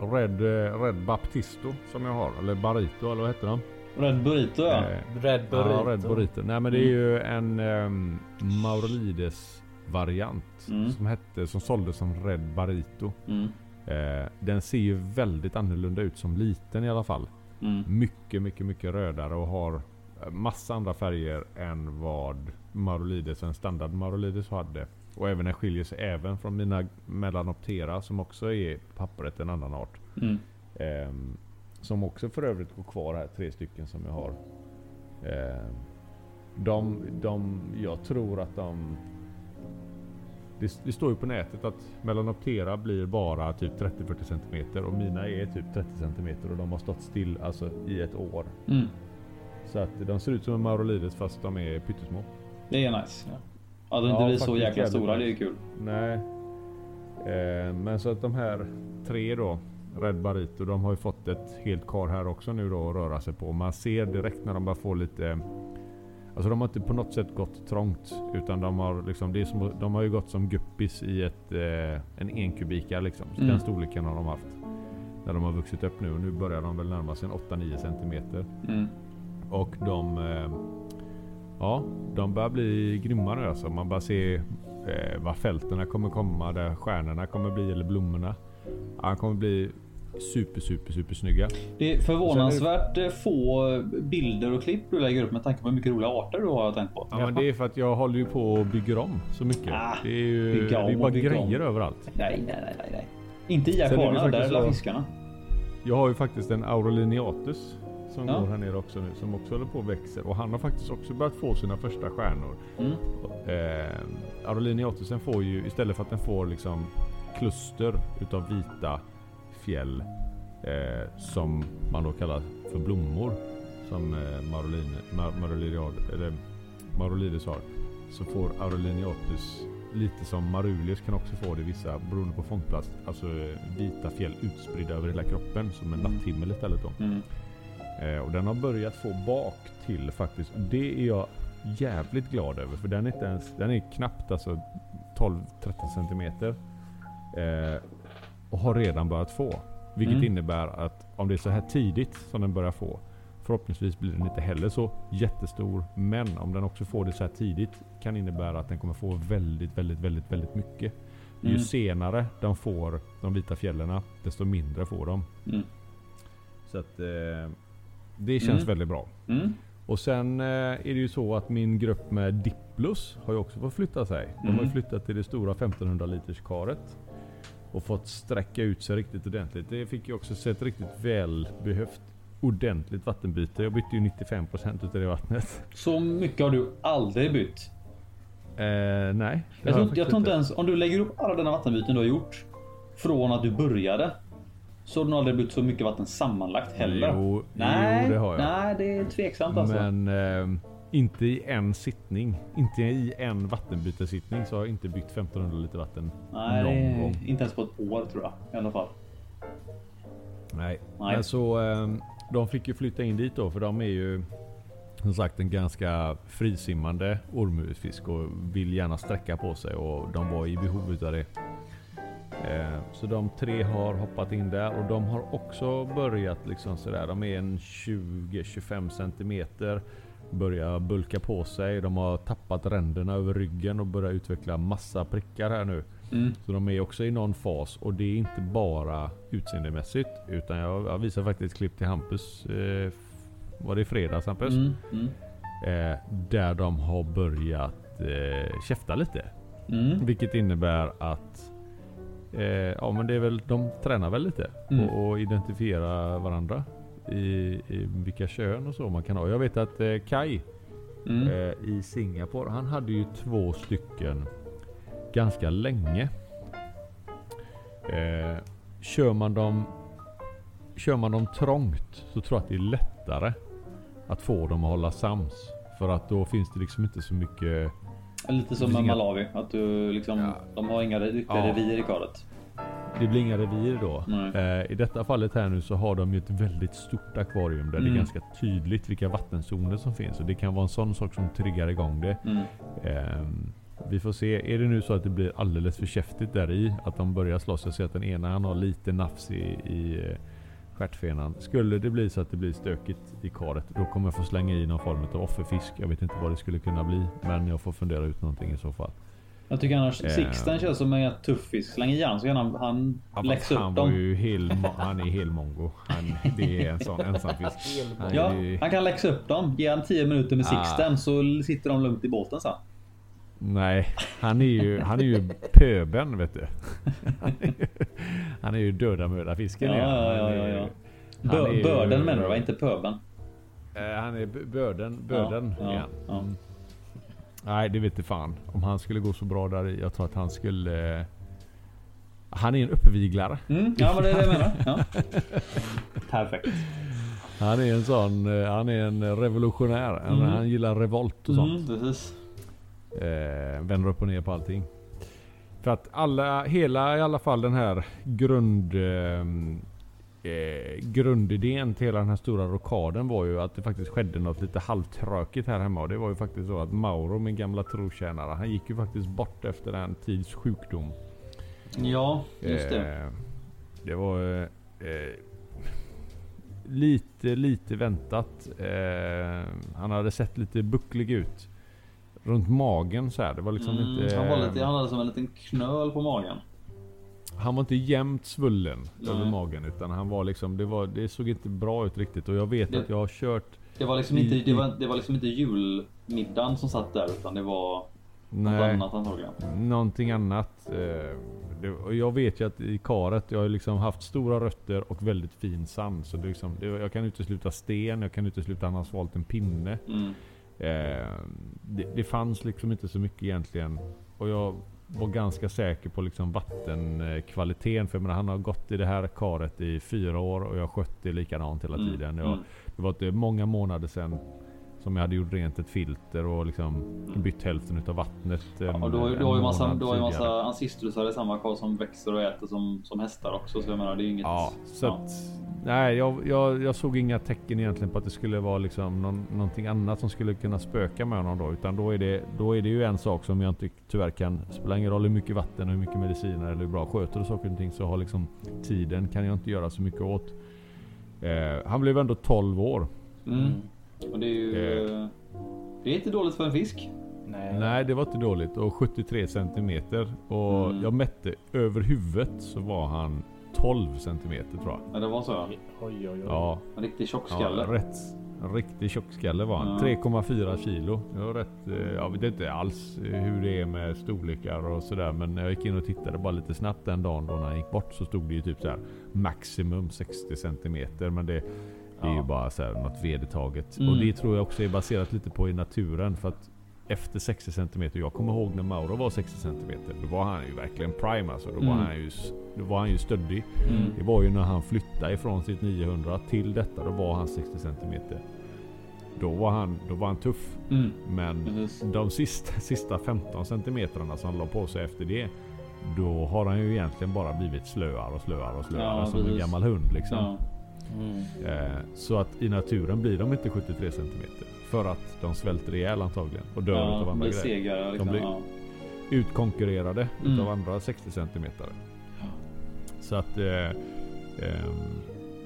Red, eh, Red Baptisto som jag har. Eller Barito eller vad heter de? Red Burrito ja. Eh, Red Burrito. Ja, Red Burrito. Nej men det är ju en um, Maurolides variant. Mm. Som hette, som såldes som Red Barito. Mm. Eh, den ser ju väldigt annorlunda ut som liten i alla fall. Mm. Mycket, mycket, mycket rödare och har eh, massa andra färger än vad Maurolides, en standard Maurolides hade. Och även den skiljer sig även från mina Melanoptera som också är på pappret en annan art. Mm. Ehm, som också för övrigt går kvar här, tre stycken som jag har. Ehm, de, de, jag tror att de... Det, det står ju på nätet att Melanoptera blir bara typ 30-40 cm och mina är typ 30 cm och de har stått still alltså i ett år. Mm. Så att de ser ut som en Maurolides fast de är pyttesmå. Det är nice. Ja. Att de inte Ja, blir så jäkla stora, det är ju kul. Nej. Eh, men så att de här tre då, Red Barito, de har ju fått ett helt kar här också nu då att röra sig på. Man ser direkt när de bara får lite... Alltså de har inte på något sätt gått trångt. Utan de har liksom, det som, de har ju gått som guppis i ett, eh, en enkubikar liksom. Så Mm. Den storleken har de haft. När de har vuxit upp nu och nu börjar de väl närma sig en 8-9 centimeter. Mm. Och de... Eh, ja, de börjar bli grymma nu alltså. Man bara ser eh, var fälterna kommer komma, där stjärnorna kommer bli, eller blommorna. De kommer bli super, super, super snygga. Det är förvånansvärt eh, få bilder och klipp du lägger upp med tanke på hur mycket roliga arter du har tänkt på. Ja, men det är för att jag håller ju på och bygger om så mycket. Ah, det är ju det är bara grejer om. överallt. Nej, nej, nej, nej. Inte i är akvarierna, där är fiskarna. Jag har ju faktiskt en Aurelineatus som Ja. går här nere också nu. Som också håller på och växer. Och han har faktiskt också börjat få sina första stjärnor. Mm. Eh, Aurelineatusen får ju istället för att den får liksom kluster utav vita fjäll eh, som man då kallar för blommor som eh, Maroline, Mar, har. Så får Aurelineatus lite som Marulius kan också få det vissa beroende på fångplats. Alltså eh, vita fjäll utspridda över hela kroppen som en Mm. natthimmel istället då. Mm. Eh, och den har börjat få bak till faktiskt. Det är jag jävligt glad över. För den är, inte ens, den är knappt alltså 12-13 centimeter. Eh, och har redan börjat få. Vilket Mm. innebär att om det är så här tidigt som den börjar få. Förhoppningsvis blir den inte heller så jättestor. Men om den också får det så här tidigt kan innebära att den kommer få väldigt, väldigt, väldigt, väldigt mycket. Ju Mm. senare de får de vita fjällen desto mindre får de. Mm. Så att eh, det känns Mm. väldigt bra. Mm. Och sen eh, är det ju så att min grupp med Diplus har ju också fått flytta sig. De har ju Mm. flyttat till det stora 1500 liters karet. Och fått sträcka ut sig riktigt ordentligt. Det fick ju också se ett riktigt välbehövt ordentligt vattenbyte. Jag bytte ju 95% utav det vattnet. Så mycket har du aldrig bytt? Eh, nej. Jag tror, jag tror inte ens om du lägger upp alla dina vattenbyten du har gjort från att du började. Så har du aldrig bytt så mycket vatten sammanlagt heller. Jo, nej, jo, det har jag. nej, det är tveksamt alltså. Men eh, inte i en sittning. Inte i en vattenbytesittning så har jag inte byggt 1500 liter vatten nej, någon gång. inte ens på ett år tror jag i alla fall. Nej. Nej. Men så eh, de fick ju flytta in dit då för de är ju som sagt en ganska frisimmande ormhuvudfisk och vill gärna sträcka på sig och de var i behov utav det. Eh, Så de tre har hoppat in där och de har också börjat liksom sådär. De är en 20-25 centimeter. Börjar bulka på sig. De har tappat ränderna över ryggen och börjar utveckla massa prickar här nu. Mm. Så de är också i någon fas och det är inte bara utseendemässigt utan jag, jag visar faktiskt ett klipp till Hampus. Eh, var det i fredags Hampus? Mm, mm, Eh, där de har börjat eh, käfta lite. mm. Vilket innebär att eh, ja men det är väl, de tränar väl lite Mm. och, och identifiera varandra. I, I vilka kön och så man kan ha. Jag vet att eh, Kai Mm. eh, i Singapore. Han hade ju två stycken ganska länge. Eh, kör, man dem, kör man dem trångt så tror jag att det är lättare att få dem att hålla sams. För att då finns det liksom inte så mycket Lite som med inga- Malawi. Att du liksom, Ja. de har inga riktiga Ja. revir i karet. Det blir inga revir då. Eh, I detta fallet här nu så har de ju ett väldigt stort akvarium där det Mm. är ganska tydligt vilka vattenzoner som finns. Och det kan vara en sån sak som triggar igång det. Mm. Ehm, vi får se. Är det nu så att det blir alldeles för käftigt där i, att de börjar slåss. Jag ser att den ena han har lite nafs i, i eh, stjärtfenan. Skulle det bli så att det blir stökigt i karet, då kommer jag få slänga i någon form av offerfisk. Jag vet inte vad det skulle kunna bli, men jag får fundera ut någonting i så fall. Jag tycker annars Eh. Sixten känns som en tuff fisk. Släng i han så kan han, han Ja, läxa han upp var dem. ju hel, han är hel mongo. Han, det är en sån ensamfisk. Han Ja, ju- han kan läxa upp dem. Ge han 10 minuter med Ah. Sixten så sitter de lugnt i båten sen. Nej, han är ju, han är ju pöben vet du. Han är ju, han är ju döda möda fisken. Ja, är han. ja, ja, Han ja, ja. han är Bö, ju- börden menar du va? Inte pöben? Eh, han är b- böden, böden Ja, ja, igen. ja. Mm. Nej, det vet inte fan. Om han skulle gå så bra där i. Jag tror att han skulle... Han är en uppviglare. Mm, ja men det är det jag menar. Ja. Perfekt. Han är en sån, eh, han är en revolutionär. Han- Mm. Han gillar revolt och sånt. Mm, precis. Eh, vänder upp och ner på allting. För att alla, hela i alla fall den här grund... Eh, eh, grundidén till hela den här stora rockaden var ju att det faktiskt skedde något lite halvtråkigt här hemma. Och det var ju faktiskt så att Mauro, min gamla trotjänare, han gick ju faktiskt bort efter en tids sjukdom. Ja, just det. Eh, det var eh, eh, lite, lite väntat. Eh, han hade sett lite bucklig ut. Runt magen så här. Det var liksom Mm, inte... han, var lite, han hade som en liten knöl på magen. Han var inte jämnt svullen Nej. över magen. Utan han var liksom, det, var, det såg inte bra ut riktigt. Och jag vet Det- att jag har kört... Det var liksom I- inte, det var, det var liksom inte julmiddagen som satt där utan det var något Nej, annat antagligen. någonting annat. Eh, det, jag vet ju att i karet, jag har liksom haft stora rötter och väldigt fin sand. Så det liksom, det, jag kan utesluta sten, jag kan utesluta att han har svalt en pinne. Mm. Eh, det, det fanns liksom inte så mycket egentligen. Och jag var ganska säker på liksom vattenkvaliteten. För jag menar, han har gått i det här karet i fyra år och jag har skött det likadant hela Mm, tiden. Jag, mm. Det var inte många månader sedan som jag hade gjort rent ett filter och liksom bytt hälften utav vattnet. Ja, en- och du har ju en du har ju massa, har ju massa ancistrusar i samma kar som växer och äter som, som hästar också. Så jag menar det är inget... Ja, så ja. att, nej, jag, jag, jag såg inga tecken egentligen på att det skulle vara liksom någon, någonting annat som skulle kunna spöka med honom då. Utan då är, det, då är det ju en sak som jag inte tyvärr kan... Spelar ingen roll hur mycket vatten och hur mycket mediciner eller hur bra sköter du saker och ting så har liksom tiden kan jag inte göra så mycket åt. Eh, han blev ändå 12 år. Mm. Och det är ju... Eh. Det är inte dåligt för en fisk. Nej. Nej, det var inte dåligt. Och 73 centimeter. Och Mm. jag mätte över huvudet så var han 12 centimeter tror jag. Men det var så ja. Oj, oj, oj. Ja, En riktig tjockskalle. Ja, rätt. En riktig tjockskalle var han. Ja. 3,4 kilo. Det var rätt, eh, jag vet inte alls eh, hur det är med storlekar och sådär. Men jag gick in och tittade bara lite snabbt den dagen då när han gick bort så stod det ju typ så här maximum 60 centimeter. Men det, Det är ju bara så här något vedertaget. Mm. Och det tror jag också är baserat lite på i naturen. För att efter 60 cm, jag kommer ihåg när Mauro var 60 cm. Då var han ju verkligen prime alltså. Då, var, Mm. han ju, då var han ju stöddig. Mm. Det var ju när han flyttade ifrån sitt 900 till detta. Då var han 60 cm. Då var han, då var han tuff. Mm. Men Precis. de sista, sista 15 centimetrarna som han la på sig efter det. Då har han ju egentligen bara blivit slöare och slöare och slöare. Ja, som en precis. gammal hund liksom. Ja. Mm. Eh, så att i naturen blir de inte 73 cm. För att de svälter ihjäl antagligen. Och dör Ja, utav andra grejer. segare liksom. blir- ja. Utkonkurrerade Mm. utav andra 60 cm. Så att eh, ehm,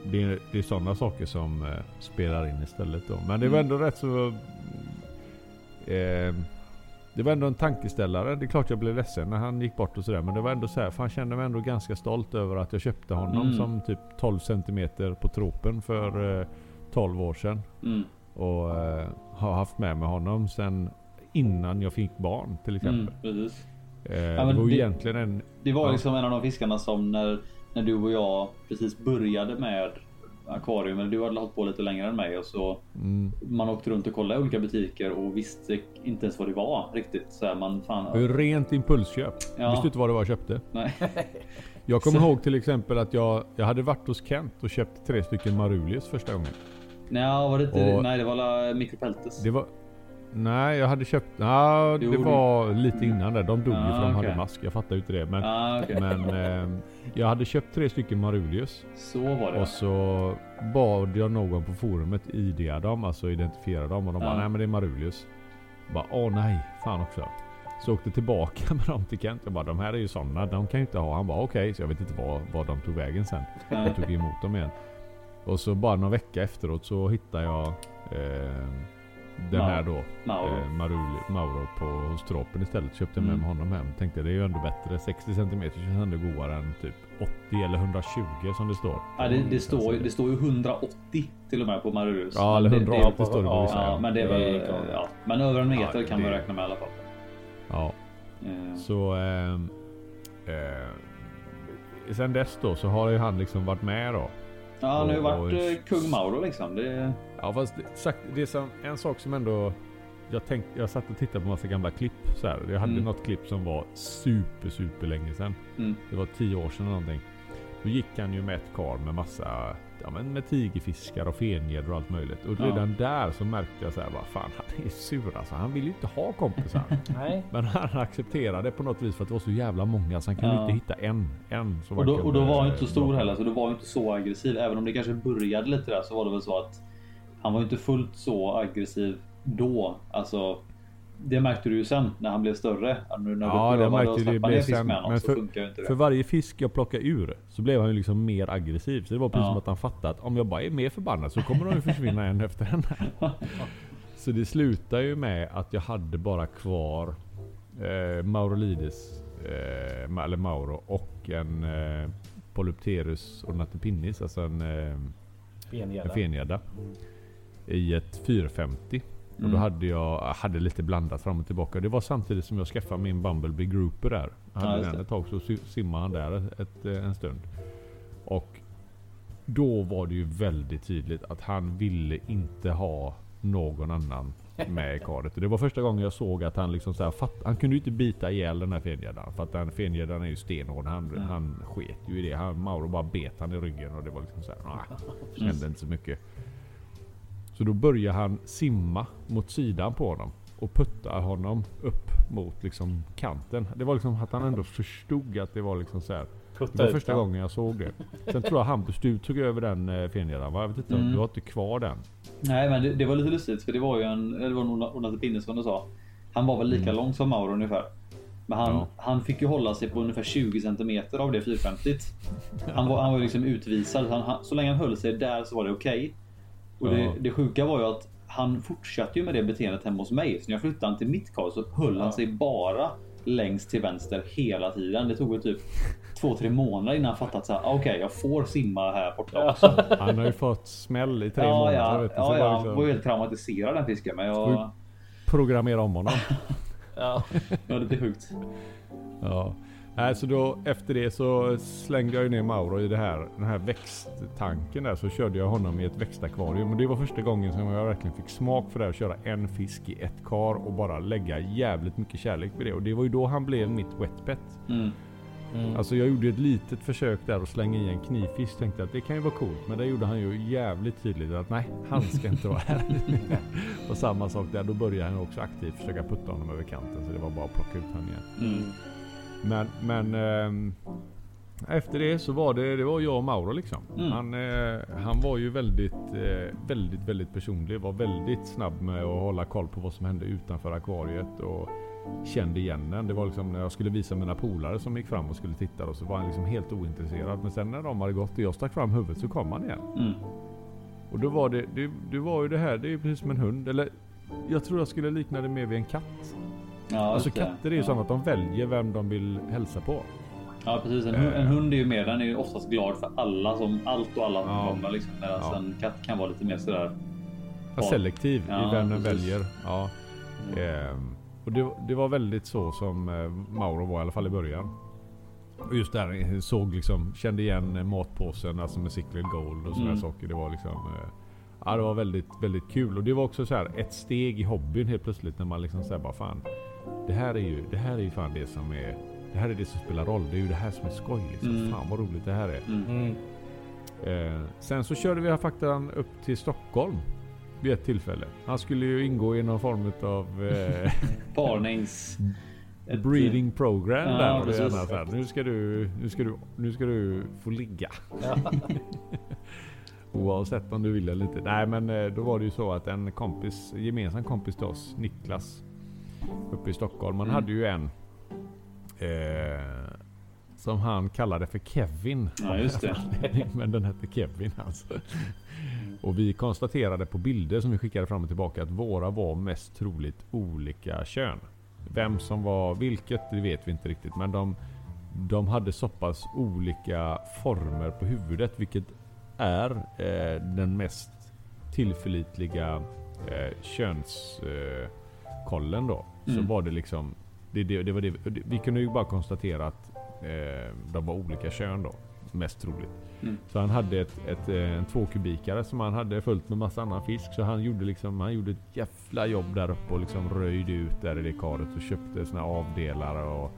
det, är, det är sådana saker som eh, spelar in istället då. Men det var Mm. ändå rätt så... Det var ändå en tankeställare. Det är klart jag blev ledsen när han gick bort och sådär. Men det var ändå så här, för han kände mig ändå ganska stolt över att jag köpte honom Mm. som typ 12 cm på tropen för eh, 12 år sedan. Mm. Och eh, har haft med mig honom sen innan jag fick barn till Mm. exempel. Precis. Eh, men det var det- egentligen en... Det var Ja. liksom en av de fiskarna som när, när du och jag precis började med akvarium. Eller du hade hållit på lite längre än mig och så Mm, man åkte runt och kollade olika butiker och visste inte ens vad det var riktigt. Så här, man fan. det var ju rent impulsköp. Ja. Visste inte vad det var jag köpte. Nej. Jag kommer Så- ihåg till exempel att jag, jag hade varit hos Kent och köpt tre stycken Marulius första gången. Nej, var det inte, Och- nej, det var la Micropeltes. Det var... Nej, jag hade köpt... Ja, det var lite innan där. De dog ju Ah, för de hade okej. mask. Jag fattar ju inte det. Men, Ah, okej. men eh, jag hade köpt tre stycken Marulius. Så var det. Och så bad jag någon på forumet IDa dem, alltså identifiera dem. Och de bara Ja. nej men det är Marulius. Bara åh nej, fan också. Så åkte tillbaka med dem till Kent. Jag bara de här är ju sådana, de kan ju inte ha. Han bara okej, så jag vet inte var, var de tog vägen sen. Ja. Jag tog emot dem igen. Och så bara någon vecka efteråt så hittade jag eh, den Mauro. här då. Mauro. Eh, Maruli, Mauro på hos Tropen istället. Köpte med Mm. mig honom hem. Tänkte det är ju ändå bättre. 60 cm känns ändå godare än typ 80 eller 120 som det står. Ja, det, det, står, ju- det står ju 180 till och med på Marurus. Ja, eller Men 180 det, står det på ja, vissa. Ja, men det är Det väl... Ja, men över en meter Ja, kan man det- räkna med i alla fall. Ja. Eh, Så ehm, eh, sen dess då så har ju han liksom varit med då. Ja, han har ju varit eh, kung Mauro liksom. Det, Ja fast det, sagt, det är som, en sak som ändå jag, tänkt, jag satt och tittade på massa gamla klipp så här. Jag hade Mm. något klipp som var super super länge sedan. mm, Det var tio år sedan eller någonting. Då gick han ju med ett kar med massa ja, men med tigerfiskar och fengäddor och allt möjligt. Och Ja. redan där så märkte jag så här bara fan han är sur alltså. Han vill ju inte ha kompisar. Nej. Men han accepterade på något vis för att det var så jävla många så han kunde Ja. inte hitta en. En som och, då, och då var han inte så stor heller, så då var inte så aggressiv. Även om det kanske började lite där så var det väl så att han var inte fullt så aggressiv då. Alltså, det märkte du ju sen när han blev större. Nu när Ja, du det märkte det blev sen. honom Men för-. För varje fisk jag plockade ur så blev han ju liksom mer aggressiv. Så det var precis Ja. som att han fattade att om jag bara är mer förbannad så kommer de ju försvinna en efter en. Så det slutar ju med att jag hade bara kvar eh, Maurolides, eh, eller Mauro och en eh, Polypterus ornatopinnis, alltså en, eh, en Fengädda. fengädda. I ett 450. Och då Mm. hade jag hade lite blandat fram och tillbaka. Det var samtidigt som jag skaffade min Bumblebee Grouper där. Hade Ja, den ett tag så si- simmade han där ett, eh, en stund. Och då var det ju väldigt tydligt att han ville inte ha någon annan med i karet. Det var första gången jag såg att han liksom så här, fatt, han kunde ju inte bita ihjäl den här fengäddan. För att den fengäddan är ju stenhård. Han, Ja. han sket ju i det. Han, Mauro bara bet han i ryggen och det var liksom så här, nah, hände inte så mycket. Så då börjar han simma mot sidan på honom. Och puttar honom upp mot liksom kanten. Det var liksom att han ändå förstod att det var liksom så här. Det Putta var ut första den. gången jag såg det. Sen tror jag Hampus, du tog över den eh, va? Jag vet inte, Mm. du har inte kvar den? Nej, men det, det var lite lustigt för det var ju en, eller det var en ornatopinne som du sa. Han var väl lika Mm. lång som Mauro ungefär. Men han, Ja. han fick ju hålla sig på ungefär 20 cm av det 450. Han var, han var liksom utvisad. Han, han, så länge han höll sig där så var det okej. Och det, Ja. det sjuka var ju att han fortsatte ju med det beteendet hemma hos mig. Så när jag flyttade han till mitt kar så höll han sig bara längst till vänster hela tiden. Det tog väl typ två, tre månader innan han fattade att så här, ah, okej, jag får simma här borta också. Han har ju fått smäll i tre Ja, månader. ja, vet du, ja, ja. Han var ju helt traumatiserad den fisken. Men jag... Programmera om honom. Ja. Det var lite sjukt. Ja. Nej, så då efter det så slängde jag ju ner Mauro i det här, den här växttanken där. Så körde jag honom i ett växtakvarium. Och det var första gången som jag verkligen fick smak för det. Att köra en fisk i ett kar och bara lägga jävligt mycket kärlek på det. Och det var ju då han blev mitt wetpet. Mm. Mm. Alltså jag gjorde ett litet försök där att slänga i en knivfisk. Tänkte att det kan ju vara coolt. Men det gjorde han ju jävligt tydligt att nej, han ska inte vara här. och samma sak där. Då började han också aktivt försöka putta honom över kanten. Så det var bara att plocka ut honom igen. Mm. Men, men ehm, efter det så var det, det var jag och Mauro liksom. Mm. Han, eh, han var ju väldigt, eh, väldigt, väldigt personlig. Var väldigt snabb med att hålla koll på vad som hände utanför akvariet. Och kände igen den. Det var liksom när jag skulle visa mina polare som gick fram och skulle titta och så var han liksom helt ointresserad. Men sen när de hade gått och jag stack fram huvudet så kom han igen. Mm. Och då var det, det, det var ju det här, det är ju precis som en hund. Eller jag tror jag skulle likna det mer vid en katt. Ja, Alltså katter är ju ja. sådana att de väljer vem de vill hälsa på. Ja precis, en, hu- en hund är ju mer, den är ju oftast glad för alla som, allt och alla som Ja. kommer liksom. Medan Ja. en katt kan vara lite mer sådär. Ja, selektiv Ja, i vem den precis. väljer. Ja. Ehm, och det, det var väldigt så som eh, Mauro var i alla fall i början. Och just där eh, såg liksom, kände igen eh, matpåsen, alltså med Cichlid Gold och sådana Mm. saker. Det var liksom eh, Ja det var väldigt, väldigt kul. Och det var också så här ett steg i hobbyn helt plötsligt när man liksom säger bara fan. Det här är ju, det här är ju fan det som är det här är det som spelar roll. Det är ju det här som är skoj liksom. Mm. Fan vad roligt det här är. Mm. Mm. Eh, sen så körde vi faktan upp till Stockholm. Vid ett tillfälle. Han skulle ju ingå i någon form av eh, Parnings... breeding program Ja, där. Precis. gärna så här, nu, ska du, nu, ska du, nu ska du få ligga. Ja. Oavsett om du vill eller inte. Nej men eh, då var det ju så att en kompis, gemensam kompis till oss, Niklas. Uppe i Stockholm. Man Mm. hade ju en. Eh, som han kallade för Kevin. Ja just det. Men den hette Kevin alltså. Och vi konstaterade på bilder som vi skickade fram och tillbaka att våra var mest troligt olika kön. Vem som var vilket det vet vi inte riktigt men de, de hade så pass olika former på huvudet vilket är eh, den mest tillförlitliga eh, könskollen eh, kollen då. Så Mm. var det liksom det, det, det var det, vi kunde ju bara konstatera att eh, de var olika kön då. Mest troligt. Mm. Så han hade ett, ett, eh, en två kubikare som han hade fullt med massa annan fisk. Så han gjorde liksom, han gjorde ett jävla jobb där uppe och liksom röjde ut där i det karet och köpte såna avdelare och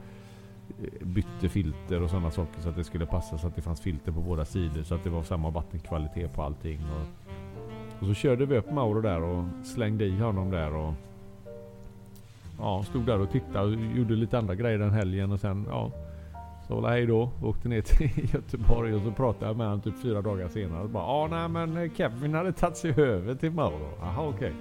eh, bytte filter och sådana saker så att det skulle passa så att det fanns filter på båda sidor så att det var samma vattenkvalitet på allting. Och, och så körde vi upp Mauro där och slängde i honom där och Ja, stod där och tittade och gjorde lite andra grejer den helgen och sen ja så väl hej då. Åkte ner till Göteborg och så pratade jag med honom typ fyra dagar senare. Och bara, ja nej men Kevin hade tagit sig över till Mauro. Jaha okej.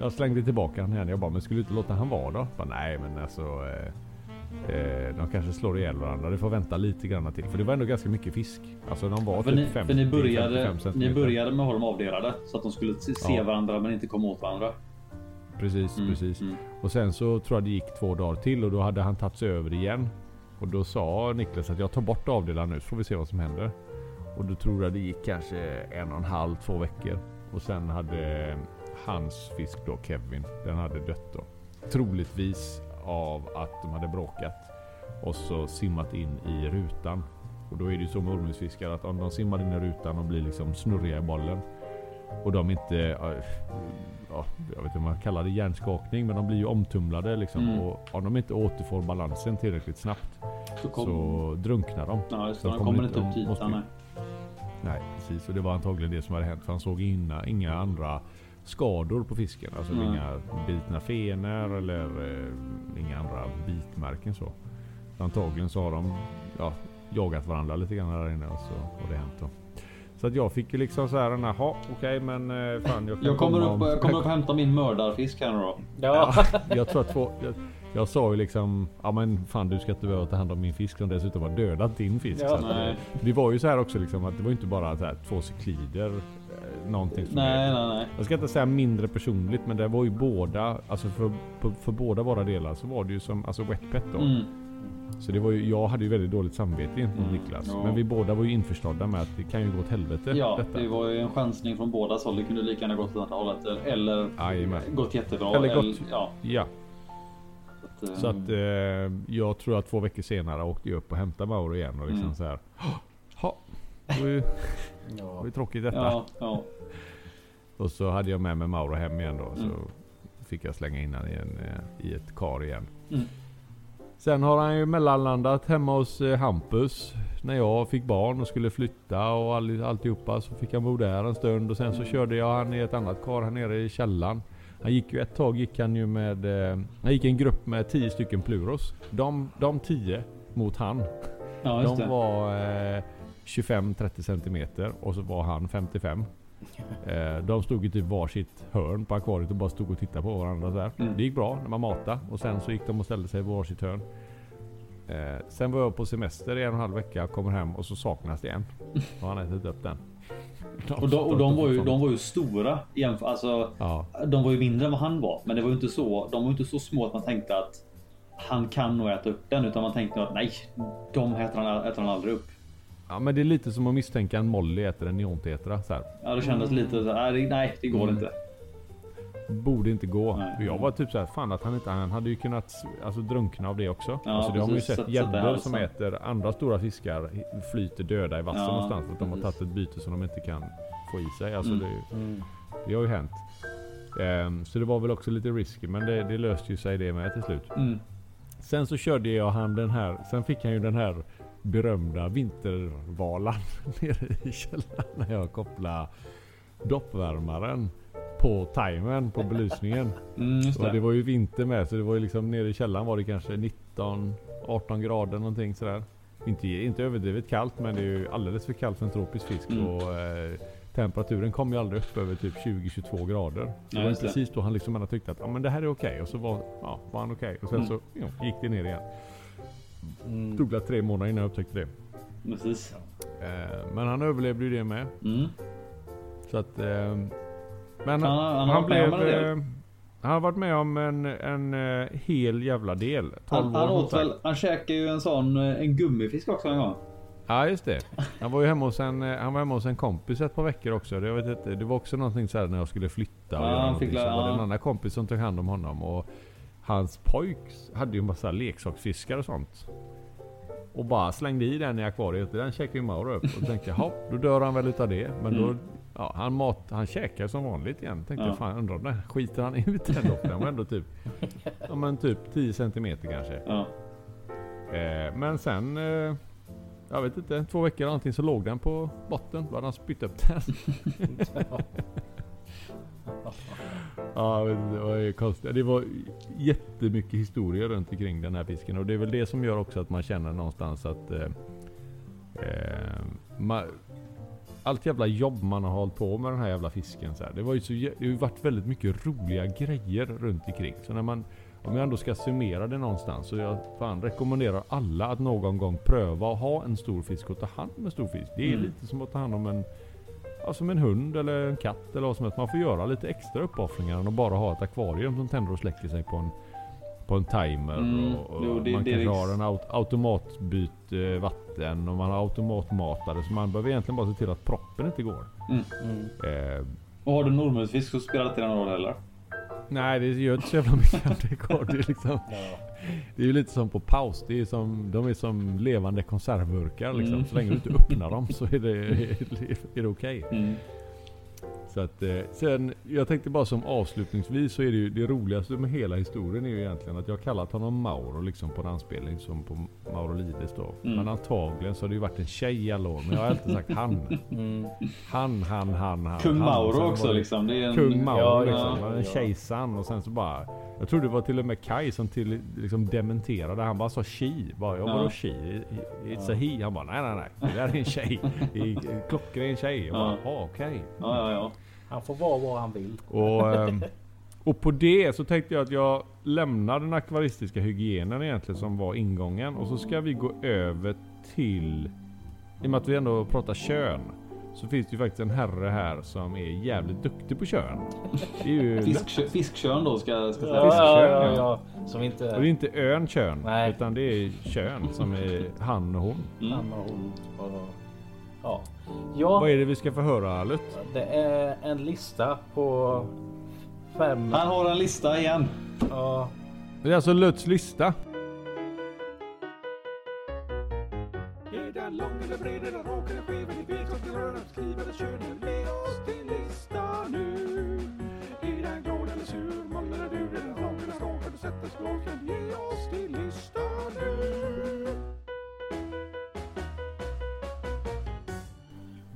Jag slängde tillbaka honom igen. Jag bara, men skulle du inte låta han vara då? Jag Bara, nej men alltså. Eh, eh, de kanske slår ihjäl varandra. Det får vänta lite grann till. För det var ändå ganska mycket fisk. Alltså de var För typ ni, 50, för ni, började, 55 ni började med att ha dem avdelade så att de skulle se se Ja. varandra men inte komma åt varandra. Precis, Mm, precis. mm. Och sen så tror jag det gick två dagar till och då hade han tagit sig över igen. Och då sa Niklas att jag tar bort avdelaren nu så får vi se vad som händer. Och då tror jag det gick kanske en och en halv, två veckor. Och sen hade hans fisk då, Kevin, den hade dött då. Troligtvis av att de hade bråkat. Och så simmat in i rutan. Och då är det ju så med ormhusfiskar att om de simmar in i rutan och blir liksom snurriga i bollen. Och de inte, ja, ja, jag vet inte om man kallar det hjärnskakning, men de blir ju omtumlade liksom. Mm. Och om de inte återfår balansen tillräckligt snabbt Så kom, så drunknar de. ja, just så de kommer inte- upp till måste nej. Nej, precis. Och det var antagligen det som hade hänt. För han såg inga, inga andra skador på fisken. Alltså inga bitna fenor eller eh, inga andra bitmärken så. Antagligen så har de ja, jagat varandra lite grann där inne och så har det hänt då. Så att jag fick ju liksom så här, jaha okej men eh, fan jag kan Jag kommer upp, om- jag kommer upp och hämtar min mördarfisk här nu då. Ja. jag tror att två, jag, jag sa ju liksom, ja men fan du ska inte behöva ta hand om min fisk som dessutom har dödat din fisk. Ja. Så att, Nej. eh, det var ju så här också liksom att det var inte bara så här, två cyklider. eh, Någonting som Nej, nej, nej. jag ska inte säga mindre personligt men det var ju båda, alltså för, för, för båda våra delar så var det ju som alltså wetpet då. Mm. Så det var ju, jag hade ju väldigt dåligt samvete gentemot Mm, Niklas. ja. Men vi båda var ju införstådda med att det kan ju gå åt helvete Ja, detta. det var ju en chansning från båda håll. Det kunde lika gärna gått åt andra hållet. Eller Jajamän. gått jättebra. Eller gått- ja. Ja, Så att, eh, Så att eh, jag tror att två veckor senare åkte jag upp och hämtade Mauro igen och liksom Mm. så här. Ha, det var ju, det Ja. var ju tråkigt detta. ja, ja. Och så hade jag med mig Mauro hem igen då. Så Mm. fick jag slänga in i, en, eh, i ett kar igen. Mm. Sen har han ju mellanlandat hemma hos eh, Hampus. När jag fick barn och skulle flytta och all, alltihopa så fick han bo där en stund. Och sen så körde jag han i ett annat kar här nere i källaren. Han gick ju ett tag gick han ju med... Eh, han gick en grupp med 10 stycken pluros. De, de 10 mot han. ja De var eh, 25-30 centimeter och så var han 55. Eh, de stod i typ varsitt hörn på akvariet och bara stod och tittade på varandra så här. Mm. Det gick bra när man matade och sen så gick de och ställde sig på varsitt hörn. Eh, sen var jag på semester i en och en halv vecka, kommer hem och så saknas det en. Och han har ätit upp den. Och de, och de, var ju, de var ju stora. Alltså, Ja, de var ju mindre än vad han var. Men det var ju inte så, de var inte så små att man tänkte att han kan nog äta upp den. Utan man tänkte att nej, de äter han, äter han aldrig upp. Ja men det är lite som att misstänka en Molly äter en neontetra. Så här. Ja, det kändes lite så här, nej, nej det går Mm. inte. Borde inte gå. Nej. Jag var typ såhär, fan att han inte, han hade ju kunnat alltså, drunkna av det också. Ja, alltså, det har man ju sett gäddor som äter andra stora fiskar flyter döda i vassen Ja, någonstans för att de har tagit ett byte som de inte kan få i sig. Alltså, Mm. det, Mm. det har ju hänt. Ehm, så det var väl också lite risky men det, det löste ju sig det med till slut. Mm. Sen så körde jag han den här, sen fick han ju den här berömda vintervalan nere i källaren när jag kopplade doppvärmaren på timern på belysningen. Mm, just Och det. det var ju vinter med så det var ju liksom nere i källaren var det kanske 19 18 grader någonting sådär. Inte, inte överdrivet kallt men det är ju alldeles för kallt för en tropisk fisk. Mm. Och, eh, temperaturen kom ju aldrig upp över typ 20-22 grader. Det Ja, var det. precis då han liksom ändå tyckte att ja, men det här är okej. Och så var, ja, var han okej. Och sen Mm. så ja, gick det ner igen. Mm. Tog tre månader innan jag upptäckte det. Precis. Eh, men han överlevde ju det med. Mm. Så att... Eh, men Han han en del. eh, han har varit med om en, en eh, hel jävla del. 12 Han, han åt väl, han käkade ju en sån, eh, en gummifisk också en gång. Ja just det. Han var ju hemma hos en, eh, han var hemma hos en kompis ett par veckor också. Det, jag vet inte, det var också någonting så här när jag skulle flytta. Och Ja, göra han fick så var det en annan kompis som tog hand om honom. Och hans pojk hade ju en massa leksaksfiskar och sånt. Och bara slängde i den i akvariet. Den käkade ju Mauro upp. Och tänkte "Jaha, då dör han väl utav det. Men då, Mm. ja, han, mat, han käkar som vanligt igen. Tänkte Ja. fan undrar den skiter han ut den då? Den var ändå typ, ja men typ 10 centimeter kanske. Ja. Eh, men sen, eh, jag vet inte, två veckor eller någonting så låg den på botten. Då hade han spytt upp den. ja, det var ju konstigt. Det var jättemycket historia runt omkring den här fisken. Och det är väl det som gör också att man känner någonstans att eh, eh, ma- allt jävla jobb man har hållit på med den här jävla fisken. Så här. Det, var ju så, det har varit väldigt mycket roliga grejer runt omkring. Så när man, om jag ändå ska summera det någonstans så jag fan rekommenderar alla att någon gång pröva att ha en stor fisk och ta hand om en stor fisk. Det är Mm. lite som att ta hand om en Ja, som en hund eller en katt eller vad som helst. Man får göra lite extra uppoffringar än att bara ha ett akvarium som tänder och släcker sig på en, på en timer. Mm. Och, och Jo, det- man det kanske riks- har en aut automatbyt eh, vatten och man har automatmatare. Så man behöver egentligen bara se till att proppen inte går. Mm. Eh, Och har du normulsfisk så spelar det inte någon roll heller. nej det gör inte så jävla mycket om det går. Det liksom, Ja. Det är ju lite som på paus. Det är som, de är som levande konservburkar. Liksom. Mm. Så länge du inte öppnar dem så är det, är det okej. Mm. Så att, eh, sen, jag tänkte bara som avslutningsvis så är det ju det roligaste med hela historien är ju egentligen att jag kallat honom Mauro liksom på en anspelning som på Mauro Lides då. Mm. Men antagligen så har det ju varit en tjej i alla år. Men jag har alltid sagt han. Mm. Han, han, han, han. Kung han. Mauro också liksom. Det är en, Kung Mauro Ja, liksom. ja, en ja. kejsaren och sen så bara. Jag tror det var till och med Kai som till, liksom dementerade. Han bara sa she. Bara, jag Ja. vadå she? It's a he. Han bara nej nej nej. Det där är en tjej. Klockren tjej. Jag bara, Ja. "Ah, okej. Ja, ja, ja. Han får vara vad han vill. Och, ehm, och på det så tänkte jag att jag lämnar den akvaristiska hygienen egentligen som var ingången. Och så ska vi gå över till, i och med att vi ändå pratar kön. Så finns det ju faktiskt en herre här som är jävligt duktig på kön. Det är ju... Fiskkö- Fiskkön då ska, ska Ja, sägas. ja, ja, ja. ja. Som Och inte det är inte ön kön. Nej. Utan det är kön som är han och hon. Mm. han och hon. Och, ja. ja, Vad är det vi ska få höra Lut? det är en lista på fem. Han har en lista igen. Ja, Det är alltså Luts lista.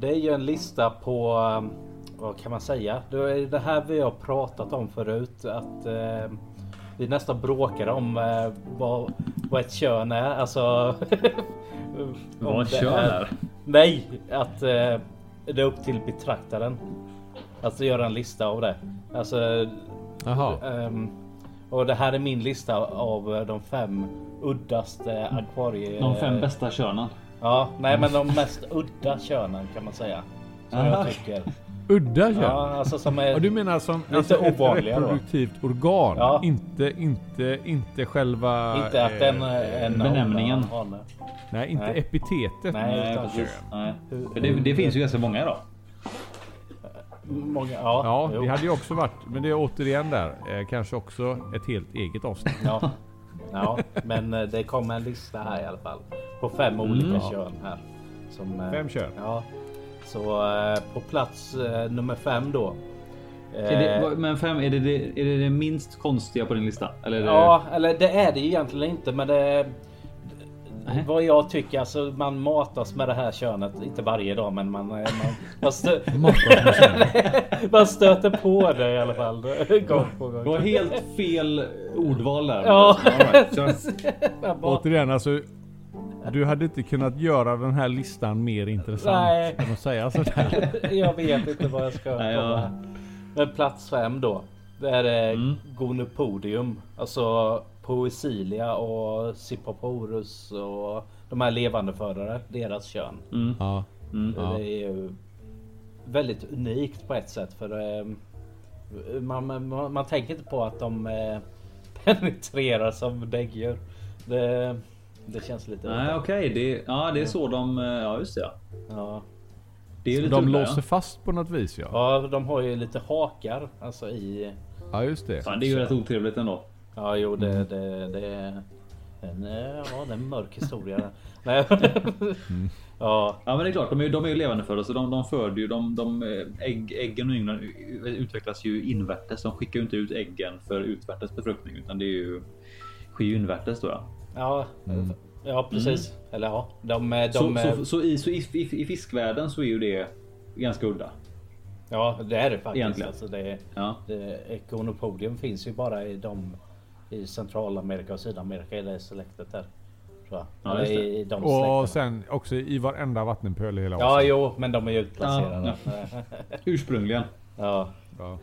Det är ju en lista på um, vad kan man säga? Det är det här vi har pratat om förut att eh, vi nästan bråkar om eh, vad, vad ett kön är. Alltså. Vad kön är? Nej, att eh, det är upp till betraktaren. Alltså göra en lista av det. Alltså. Jaha. ehm, och det här är min lista av eh, de fem uddaste akvarie... De fem bästa könen. Ja, nej men de mest udda könen kan man säga. Som Aha. jag tycker. Udda kön? Ja, alltså som är... Och du menar som Lite alltså, ett ovanliga då. reproduktivt organ? Ja. Inte, inte, inte själva... Inte att en, eh, en benämningen. Nej, inte Nej. epitetet. Nej, precis. kön. Nej. För det, det finns ju ganska många idag. Många, ja, Ja, jo. det hade ju också varit, men det är återigen där, eh, kanske också ett helt eget avsnitt. ja. Ja, men eh, det kommer en lista här i alla fall. På fem olika Mm. kön här. Som, eh, Fem kön. Ja. Så eh, på plats nummer fem då. Är det, men fem, är det det, är det det minst konstiga på din lista? Eller är det, Ja, eller det är det egentligen inte, men det... Nej. Vad jag tycker, alltså man matas med det här könet, inte varje dag men man, man, man, stö, man stöter på det i alla fall. Gång på gång. Det var helt fel ordval där. Ja. Right, Återigen alltså. Du hade inte kunnat göra den här listan mer intressant Nej. än att säga sådär. jag vet inte vad jag ska Nej, komma. jag- Men plats fem då. Det är eh, Mm. Gonopodium. Alltså Poesilia och Sippoporus och de här levandeförare. Deras kön. Mm. Ja. Mm. Ja. Det är ju väldigt unikt på ett sätt. För eh, man, man, man tänker inte på att de eh, penetrerar som däggdjur. Det, det känns lite... Nej, okej. Det, ja, det är så de... eh, Ja, just det. Ja. ja. Det är ju lite De låser fast på något vis ja. ja, de har ju lite hakar. Alltså i... Ja just det. Ja. Fan, det är ju rätt otrevligt ändå. Ja, jo, det, Mm. det, det är en, eh, ja, det är en mörk historia. Nej. Mm. ja, Ja men det är klart, de är, de är ju levande för så de, de föder ju, de, de eh, ägg, äggen och ynglen utvecklas ju invärtes. De skickar ju inte ut äggen för utvärtes befruktning utan det är ju sker ju invärtes då ja. ja, ja, precis. Eller ja, de, de, Så, de så, så, i, så i, i, i fiskvärlden så är ju det ganska udda. ja, det är det faktiskt. Egentligen. Alltså, det, Ja. det, finns ju bara i de i Centralamerika och Sydamerika i det släktet där. Tror jag. Ja, i, i de Och släkterna. sen också i varenda vattenpöl i hela Ja, Asien. jo, men de är ju utplacerade. Ursprungligen. ja. Ja.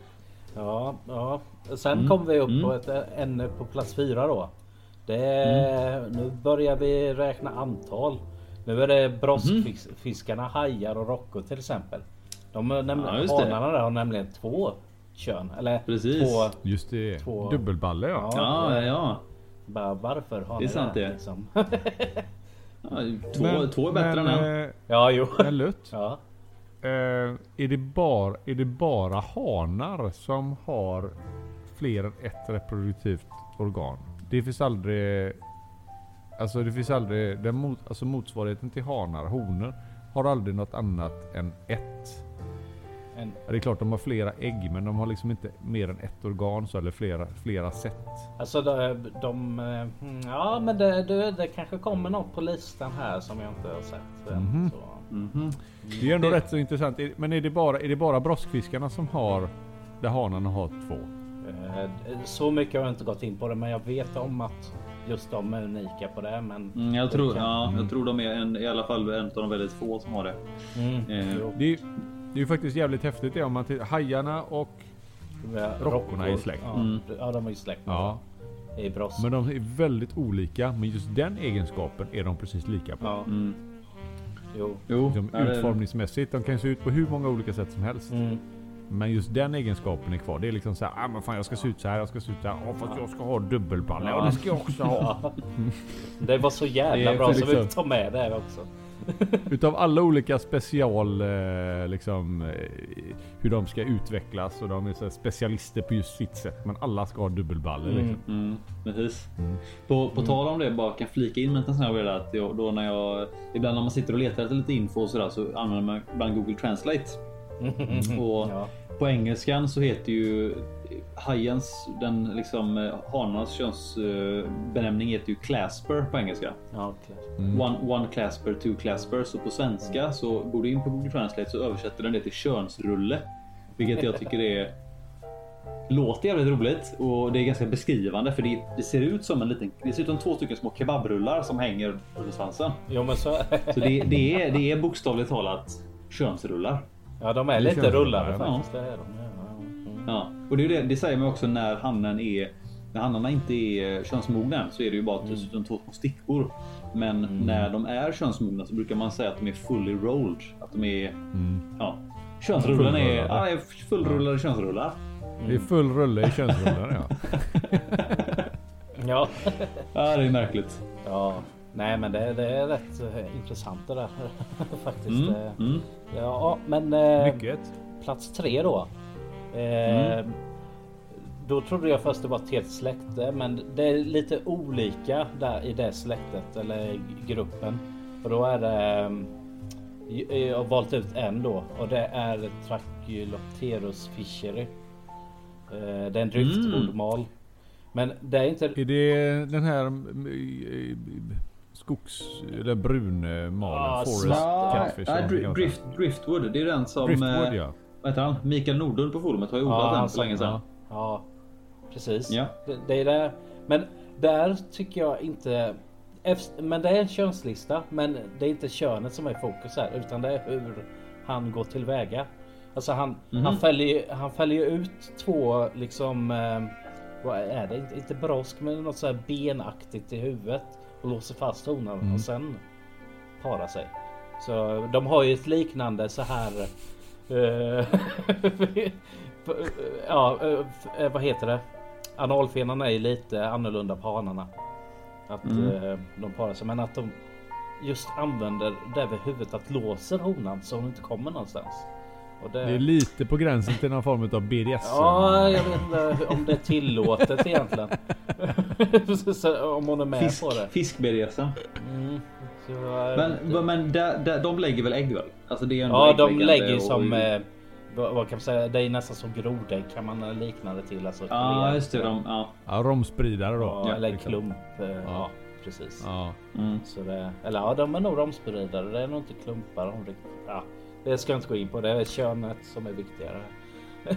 Ja, ja. Sen Mm. kommer vi upp Mm. på ett ämne på plats fyra då. Det är, Mm. Nu börjar vi räkna antal. Nu är det broskfiskarna, hajar och rockor till exempel. De Ja, hanarna där har nämligen två kön. Eller Precis. två. Just det. Två- Dubbelballe ja. Ja, ja, ja. Bara, varför har Det är ni sant det. Liksom? ja två, två är bättre men, än en. eh, ja, jo. Men Lutt, Ja. eh, är, det bara, är det bara hanar som har fler än ett reproduktivt organ? Det finns aldrig... Alltså det finns aldrig... Den mot, alltså motsvarigheten till hanar, honor, har aldrig något annat än ett. En, Ja, Det är klart de har flera ägg men de har liksom inte mer än ett organ så eller flera, flera sätt. alltså de, de eh, mm, Ja men det, det, det kanske kommer något på listan här som jag inte har sett. än, Mhm. Så. Mhm. Det är ändå Det- rätt så intressant. Men är det bara, är det bara broskfiskarna som har där hanarna har två? Eh, Så mycket har jag inte gått in på det men jag vet om att just de är unika på det. Men Mm, jag, tror, kan- ja, jag tror de är en, i alla fall en av de väldigt få som har det. Mm, Eh, jo. Det är, det är ju faktiskt jävligt häftigt det om man till hajarna och Ja, Rockorna är släkt. Ja, Mm. ja de är ju släkt. ja. I brosk. Men de är väldigt olika. Men just den egenskapen är de precis lika på. Ja, mm. jo. Jo, Liksom ja, det- utformningsmässigt. De kan se ut på hur många olika sätt som helst. Mm. Men just den egenskapen är kvar. Det är liksom så här, ah, men fan jag ska se ut så här, jag ska se ut så här. Åh, fast jag ska ha dubbelballe. Ja. Och det ska jag också ha. Ja. Det var så jävla bra så vi liksom- tar med det också. utav alla olika special eh, liksom eh, hur de ska utvecklas och de är så här specialister på just sitt sätt. Men alla ska ha dubbelballer Mm. liksom. Mm, precis. Mm. På, på tal om det, bara kan flika in med en sån här grej att jag, då när jag ibland när man sitter och letar efter lite info och sådär så använder man ibland Google Translate. Och Ja. på engelskan så heter ju hajens, den liksom eh, hanarnas könsbenämning heter ju clasper på engelska. Ja. Mm. One, one clasper, two clasper. Så på svenska så går du in på Google Translate så översätter den det till könsrulle. Vilket jag tycker är låter jävligt roligt och det är ganska beskrivande för det, det ser ut som en liten, det ser ut som två stycken små kebabrullar som hänger under svansen. Jo men så. Så det, det, är, det är bokstavligt talat könsrullar. Ja de är lite ja. Det är de. Ja, ja. Mm. Och det, är det, det säger man också när hannen är när hannarna inte är könsmogna än så är det ju bara Mm. dessutom två små stickor. Men när de är könsmogna så brukar man säga att de är fully rolled. Att de är Mm. Ja. Könsrullen är, Fullrullade. ja, är fullrullade könsrullar. Det är full rulle i könsrullar ja. Ja. Ja, det är märkligt. ja. Nej men det, det är rätt eh, intressant det där faktiskt. Mm, Eh, mm. Ja men eh, Mycket. plats tre då. Eh, Då trodde jag först det var ett helt släkte men det är lite olika där i det släktet eller gruppen. Och då är det eh, jag har valt ut en då och det är Trachyloterus fischeri. Eh, Det är en driftordmal. Men det är inte Är det den här mm, skogs... eller brunmalen? Ah, Forest. Catfish? Nej, drift, driftwood. Det är den som... Driftwood eh, ja. Vad heter han? Mikael Nordlund på forumet har ju odlat den han för länge sedan. Ja, precis. Ja. Det, det är det. Men där tycker jag inte. Men det är en könslista, men det är inte könet som är i fokus här, utan det är hur han går tillväga. Alltså han, Mhm. han fäller ju, han fäller ut två liksom. Eh, vad är det? Inte, inte brosk, men något så här benaktigt i huvudet och låser fast honan Mm. och sen parar sig. Så de har ju ett liknande så här. Eh, ja, eh, vad heter det? Analfenan är ju lite annorlunda på hanarna. Att Mm. eh, de parar sig, men att de just använder det vid huvudet att låser honan så hon inte kommer någonstans. Och det... Det är lite på gränsen till någon form av BDS. Ja, jag vet inte om det är tillåtet egentligen. om hon är med Fisk, på det. Fisk-BDSM. Mm. Men, men där, där, de lägger väl ägg väl? Alltså det är Ja, de lägger ju och- som... Eh, vad, kan man säga? Det är nästan som grodägg kan man likna det till. Alltså, Ja, just det. De, ja. Ja, romspridare då. Ja, eller liksom. klump. Eh, ja. precis. Ja. Mm. Så det, eller ja, de är nog romspridare. Det är nog inte klumpar. Det, ja, det ska jag inte gå in på. Det är könet som är viktigare.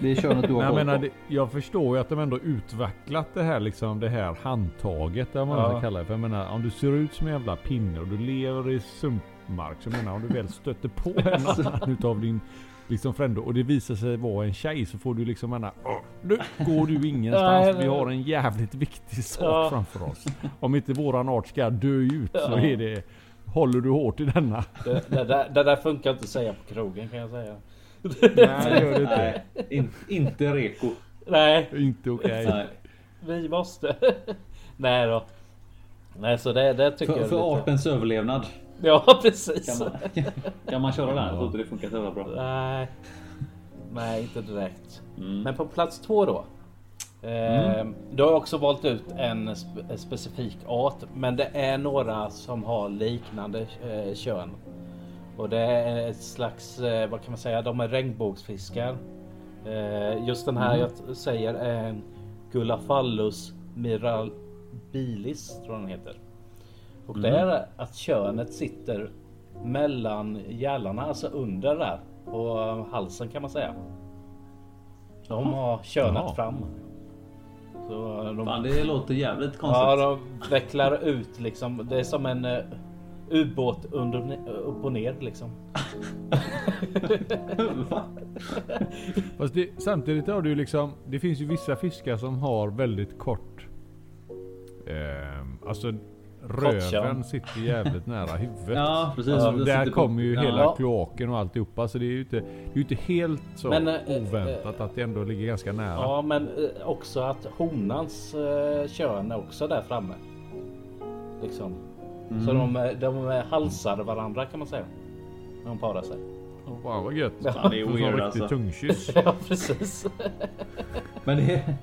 Det är könet du har jag koll menar, på. det, jag förstår ju att de ändå utvecklat det här liksom det här handtaget. Där man Ja. ska kalla det. För jag menar, om du ser ut som en jävla pinne och du lever i sumpmark. Så jag menar, om du väl stöter på en annan utav din liksom fränder och det visar sig vara en tjej så får du liksom menar, "Åh, nu går du ingenstans. Vi har en jävligt viktig sak Ja. framför oss. Om inte våran art ska dö ut så är det Håller du hårt i denna? Det, det, där, det där funkar inte att säga på krogen kan jag säga. Nej det gör det inte. Nej, in, inte reko. Nej, Inte okej. Nej. vi måste. Nej då. Nej, så det, det tycker För, jag är för lite... artens överlevnad Ja, precis. kan man, kan man köra den. Jag tror inte det funkar så jävla bra. Nej. Nej, inte direkt. Mm. Men på plats två då. Eh, Då har jag också valt ut en spe- specifik art, men det är några som har liknande eh, kön. Och det är ett slags, eh, vad kan man säga, de är regnbågsfiskar. Eh, just den här jag t- säger är en Gullafallus mirabilis tror jag den heter. Och det är att könet sitter mellan gällarna, alltså under där på halsen kan man säga. De har könat Jaha. fram. Så de, Fan, det låter jävligt konstigt. ja, de vecklar ut liksom. Det är som en uh, ubåt under, upp och ner liksom. Fast det, samtidigt har du liksom, det finns ju vissa fiskar som har väldigt kort... Eh, alltså röven sitter jävligt nära huvudet. Ja, precis. Alltså, Det där på- kommer ju ja. hela Ja. kloaken och alltihopa. Så det är ju inte, det är ju inte helt så Men, eh, oväntat att det ändå ligger ganska nära. Ja, men eh, också att honans uh, kön är också där framme. Liksom. Så de, de halsar varandra kan man säga. När de parar sig. Wow vad gött. Fan, det är weird alltså. tungkyss. Ja precis. Men det är,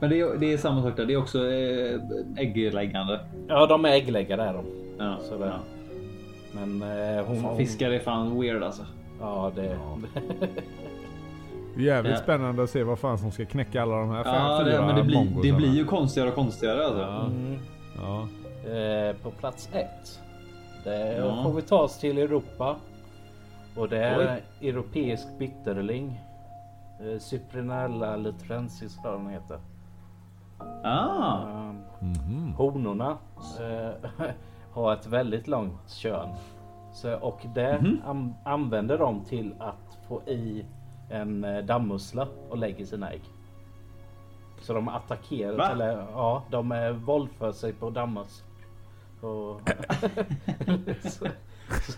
men det är, det är samma sak där. Det är också eh, äggläggande. Ja de är äggläggare är de. Ja, Så det- ja. Men eh, hon... hon Fiskar är fan weird alltså. Ja det... Jävligt Ja. spännande att se vad fan som ska knäcka alla de här fem, Ja, det, fyra men det blir, det blir ju konstigare och konstigare alltså. Ja. Mm. Ja. Eh, på plats ett. Det Ja. får vi ta oss till Europa. Och det är Oj. europeisk bitterling. Eh, Cyprinella lutrensis tror den heter. Ah, Eh, Mhm. honorna eh, har ett väldigt långt kön. Så, och det Mhm. an, använder de till att få i en eh, dammmussla och lägger sina ägg. Så de attackerar, Va? eller ja, de eh, våldför sig på dammmus. Och så,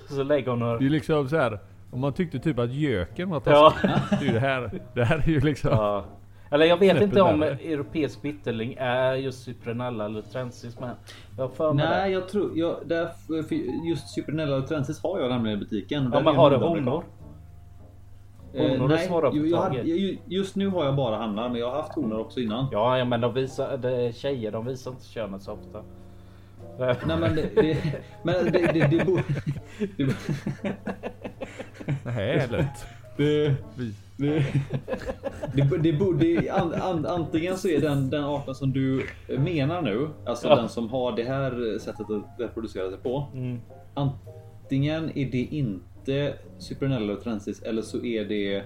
så, så lägger hon och, Det är liksom så här. Om man tyckte typ att göken var Ja. taskig. Det är det här. Det här är ju liksom. ja. Eller jag vet inte om värre. europeisk bitterling är just Cyprinella lutrensis men jag för mig det. nej, jag tror jag, där, för just Cyprinella och Trensis har jag nämligen i butiken. Ja Där men är har du honor? Eh, Honor är nej, jag tag i. hade- ju- Just nu har jag bara hannar, men jag har haft honor också innan. Ja, ja men de visar, det, tjejer de visar inte könet så ofta. Nej men det, det, men det, det, det, bor- det, här är lätt. det, det, det, det, bor- det, an, an, antingen så är den, den arten som du menar nu, alltså Ja. den som har det här sättet att reproducera sig på. Mm. Antingen är det inte Cyprinella trensis eller så är det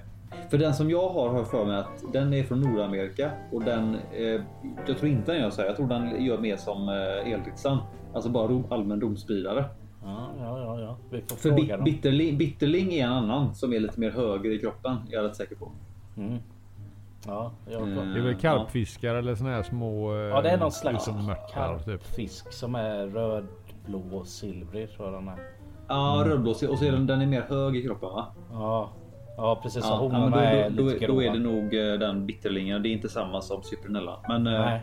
för den som jag har har för mig att den är från Nordamerika och den. Eh, jag tror inte den gör så här. Jag tror den gör mer som eh, Elriksson. Alltså bara ro, allmän domspridare. Ja, ja, ja, ja. Vi får För fråga bit, bitterling, bitterling är en annan som är lite mer högre i kroppen. Jag är rätt säker på. Mm. Ja, jag Mm. Det är väl karpfiskar eller såna här små... eh, ja, det är någon slags typ. karpfisk som är röd, blå och silvrig tror jag den är. Ja, rödblåsig och så är den, den är mer hög i kroppen va? Ja, ja precis. Ja, ja, men honorna då, är då, lite då, då är det nog eh, den bitterlingen. Det är inte samma som Cyprinella. Men, eh, Nej,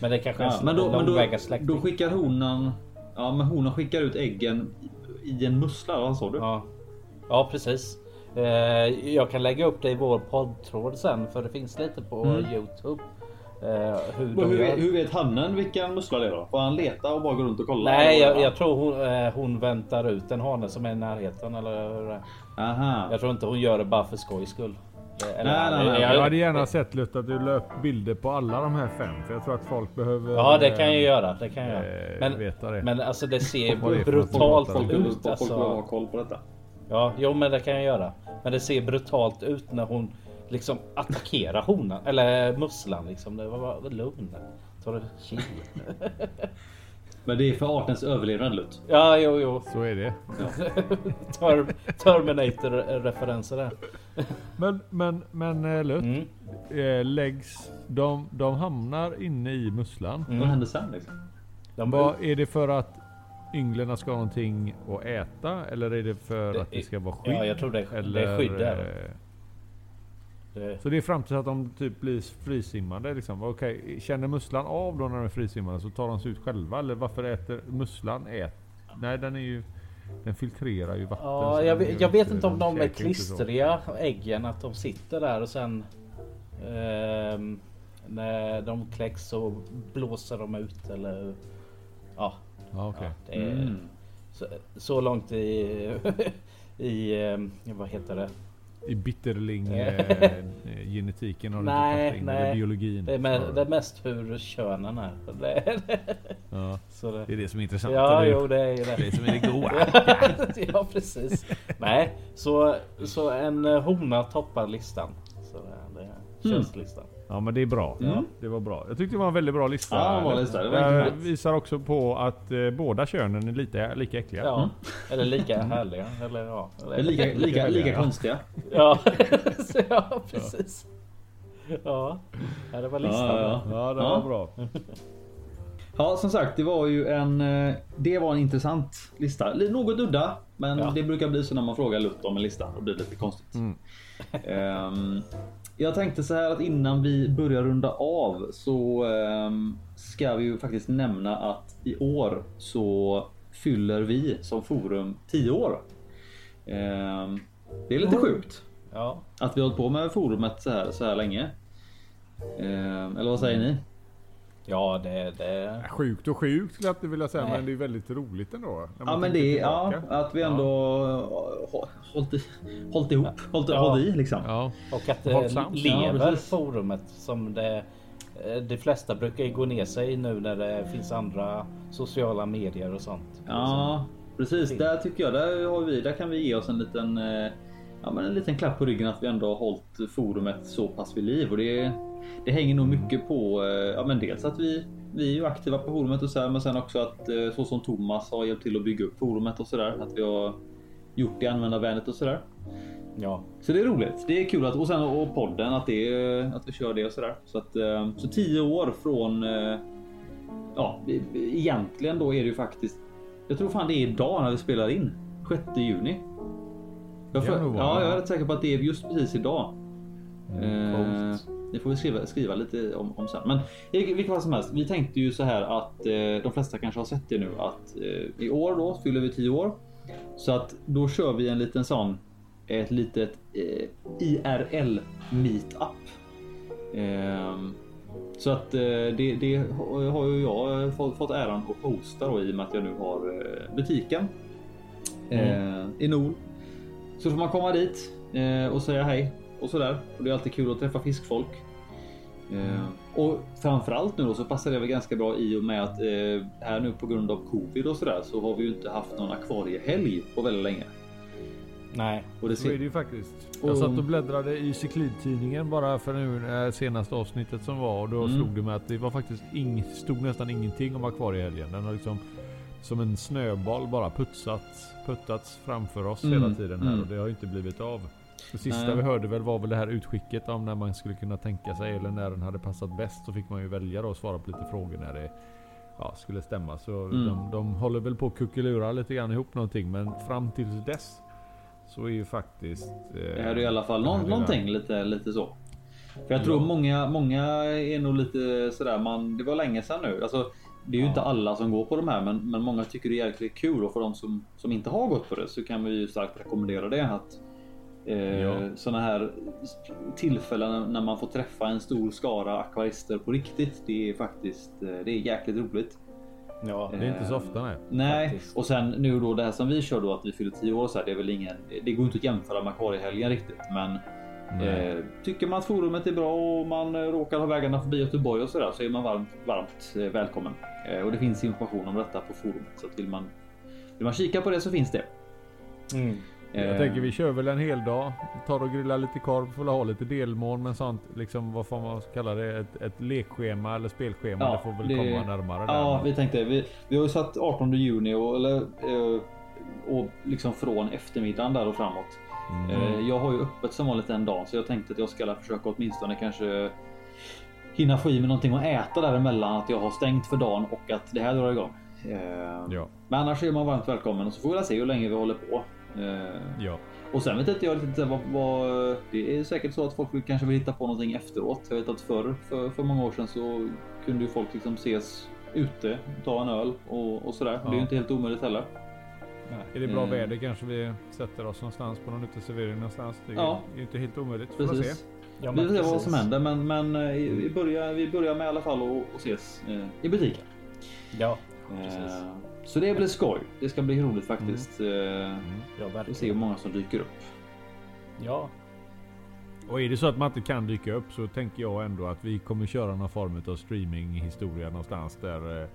men det kanske är Ja, en men då, men då, då skickar honan. Ja, men honan skickar ut äggen i en mussla. Vad sa du? Ja, ja precis. Eh, jag kan lägga upp det i vår poddtråd sen för det finns lite på Mm. Youtube. Eh, hur de hur, gör. vet- hur vet hannen vilken mussla det är då? Får han leta och bara gå runt och kolla? Nej, jag, jag tror hon, eh, hon väntar ut en hane som är i närheten. Eller. Aha. Jag tror inte hon gör det bara för skojs skull. Eh, Eller, Nej, nej, nej. jag- Jag hade gärna sett Lut att du la upp bilder på alla de här fem. För jag tror att folk behöver... Ja, det kan jag göra. Det kan jag göra. Men, veta det. men alltså det ser det brutalt. Folk, ut. folk, folk behöver ha Alltså. koll på detta. Ja, jo, men det kan jag göra. Men det ser brutalt ut när hon liksom attackerar honan eller musslan liksom. Det var bara lugn. Ta det chill. Men det är för artens överlevnad Lut. Ja, jo, jo. Så är det. Ter Terminator referenser där. Men, men, men eh, Lut. Mm. Eh, läggs... De, de hamnar inne i musslan. Vad händer sen liksom? De Vad Är det för att ynglen ska ha någonting att äta? Eller är det för Det att det ska vara skydd? Ja, jag tror det är, eller, det är skydd där. Eh, Det, Så det är fram till att de typ blir frisimmande liksom. Okej, känner musslan av då när de är frisimmande så tar de sig ut själva? Eller varför äter musslan ät? Nej den är ju... Den filtrerar ju vatten. ja, jag, vet- jag vet inte- om de är klistriga äggen. Att de sitter där och sen ehm, när de kläcks så blåser de ut eller ja. Okej. ja det är, Mm. så, så långt i, i ehm, vad heter det? I bitterling eh, genetiken har du Nej, inte in. nej. Eller biologin. Det är, med, det är mest hur könen är. Det, Ja, så det, det är det som är intressant. ja, eller jo det är det. Det som är det goa. ja precis. Nej, så, så en eh, hona toppar listan. Så det, är Mm. Ja men det är bra. Mm. Det var bra. Jag tyckte det var en väldigt bra lista. Ja, det var lista. Det var visar också på att eh, båda könen är lite, lika äckliga. Ja, eller lika härliga. Eller ja. Är lika, lika, lika härliga, ja. konstiga. Ja, så, ja precis. Ja, ja det var listan. Ja, ja. Ja, det Ja. var bra. Ja, som sagt, det var ju en. eh, Det var en intressant lista. Li- Något udda, men Ja. det brukar bli så när man frågar Lut om en lista. Då blir det lite konstigt. Mm. Ehm, jag tänkte så här att innan vi börjar runda av så ehm, ska vi ju faktiskt nämna att i år så fyller vi som forum 10 år. Ehm, det är lite sjukt Ja, att vi har hållit på med forumet så här, så här länge. Eller vad säger ni? Ja det, det, Sjukt och sjukt skulle jag inte vilja säga Nej. men det är väldigt roligt ändå. när Ja men det är ja, att vi ändå ja. hållit, hållit ihop, hållit, Ja. hållit i liksom. Ja. och att det. Ja, lever precis. forumet som det eh, de flesta brukar ju gå ner sig nu när det finns andra sociala medier och sånt. Ja, precis. Fint. Där tycker jag, där har vi, där kan vi ge oss en liten, eh, ja, men en liten klapp på ryggen att vi ändå har hållit forumet så pass vid liv och det, det hänger nog mycket på, eh, ja men dels att vi, vi är ju aktiva på forumet och så här, men sen också att eh, så som Thomas har hjälpt till att bygga upp forumet och så där, att vi har gjort det användarvänligt och så där. Ja, Så det är roligt. Det är kul att och sen och podden att det att vi kör det och sådär. Så att eh, så tio år från. eh, Ja, egentligen då är det ju faktiskt. Jag tror fan det är idag när vi spelar in 6 juni. Jag, vara. ja, jag är rätt säker på att det är just precis idag. Eh, coolt. Det får vi skriva, skriva lite om, om sen. Men i vilket fall som helst. Vi tänkte ju så här att eh, de flesta kanske har sett det nu att eh, i år då fyller vi 10 år. Så att då kör vi en liten sån ett litet eh, IRL meetup. Ehm, så att eh, det, det har ju jag fått, fått äran att hosta då, i och med att jag nu har eh, butiken eh, i Nol. Så får man komma dit och säga hej och sådär. Och det är alltid kul att träffa fiskfolk. Eh, och framförallt nu då så passar det väl ganska bra i och med att eh, här nu på grund av covid och sådär så har vi ju inte haft någon akvariehelg på väldigt länge. nej, Och det Så är det ser, ju faktiskt. Och- Jag satt och bläddrade i cyklidtidningen bara för nu eh, senaste avsnittet som var och då Mm. slog det mig att det var faktiskt ing, stod nästan ingenting om akvariehelgen. Den har liksom som en snöboll bara putsats, puttats framför oss Mm, hela tiden här mm. och det har ju inte blivit av. Det sista Nej. vi hörde väl var väl det här utskicket om när man skulle kunna tänka sig eller när den hade passat bäst. Så fick man ju välja då och svara på lite frågor när det ja, skulle stämma. Så Mm. de, de håller väl på att kuckelura lite grann ihop någonting men fram tills dess så är ju faktiskt... Eh, det här är i alla fall någon, någonting lite, lite så. För jag tror Ja. många, många är nog lite sådär, man, det var länge sedan nu. Alltså, det är ju Ja. inte alla som går på de här men, men många tycker det är jäkligt kul och för de som, som inte har gått på det så kan vi ju starkt rekommendera det. Att eh, Ja. Sådana här tillfällen när man får träffa en stor skara akvarister på riktigt. Det är faktiskt eh, det är jäkligt roligt. ja, Det är inte så ofta nej. Nej, Faktiskt. och sen nu då det här som vi kör då att vi fyller 10 år så här, det är väl ingen. Det går inte att jämföra med akvariehelgen riktigt, men Nej. eh, tycker man att forumet är bra och man eh, råkar ha vägarna förbi Göteborg och så där så är man varmt, varmt eh, välkommen. Eh, och det finns information om detta på forumet så att vill man vill man kika på det så finns det. mm. Eh, Jag tänker vi kör väl en hel dag. Tar och grillar lite korv, får ha lite delmål men sånt liksom vad får man kalla det? Ett, ett lekschema eller spelschema. Ja, det får väl det- komma närmare Ja, där. vi tänkte vi, vi har ju satt 18 juni och, eller, eh, och liksom från eftermiddagen där och framåt. Mm. Eh, Jag har ju öppet som vanligt en dag så jag tänkte att jag ska försöka åtminstone kanske hinna få i mig någonting att äta däremellan. Att jag har stängt för dagen och att det här drar igång. Eh, Ja, Men annars är man varmt välkommen och så får vi se hur länge vi håller på. Eh, ja. Och sen vet inte jag lite vad, vad Det är säkert så att folk kanske vill hitta på någonting efteråt. Jag vet att förr, för, för många år sedan så kunde ju folk liksom ses ute, ta en öl och, och sådär. Det är ju Ja. inte helt omöjligt heller. Är det bra Mm. väder kanske vi sätter oss någonstans på någon uteservering någonstans. Det är Ja. ju inte helt omöjligt. Får man se. Precis. Ja, vi får se vad precis. som händer men, men eh, vi, börjar, vi börjar med i alla fall att ses eh, i butiken. Ja, Eh, Precis. Så det blir skoj. Det ska bli roligt faktiskt. Eh, ja Vi får se hur många som dyker upp. Ja, Och är det så att man inte kan dyka upp så tänker jag ändå att vi kommer köra någon form av streaminghistoria någonstans där eh,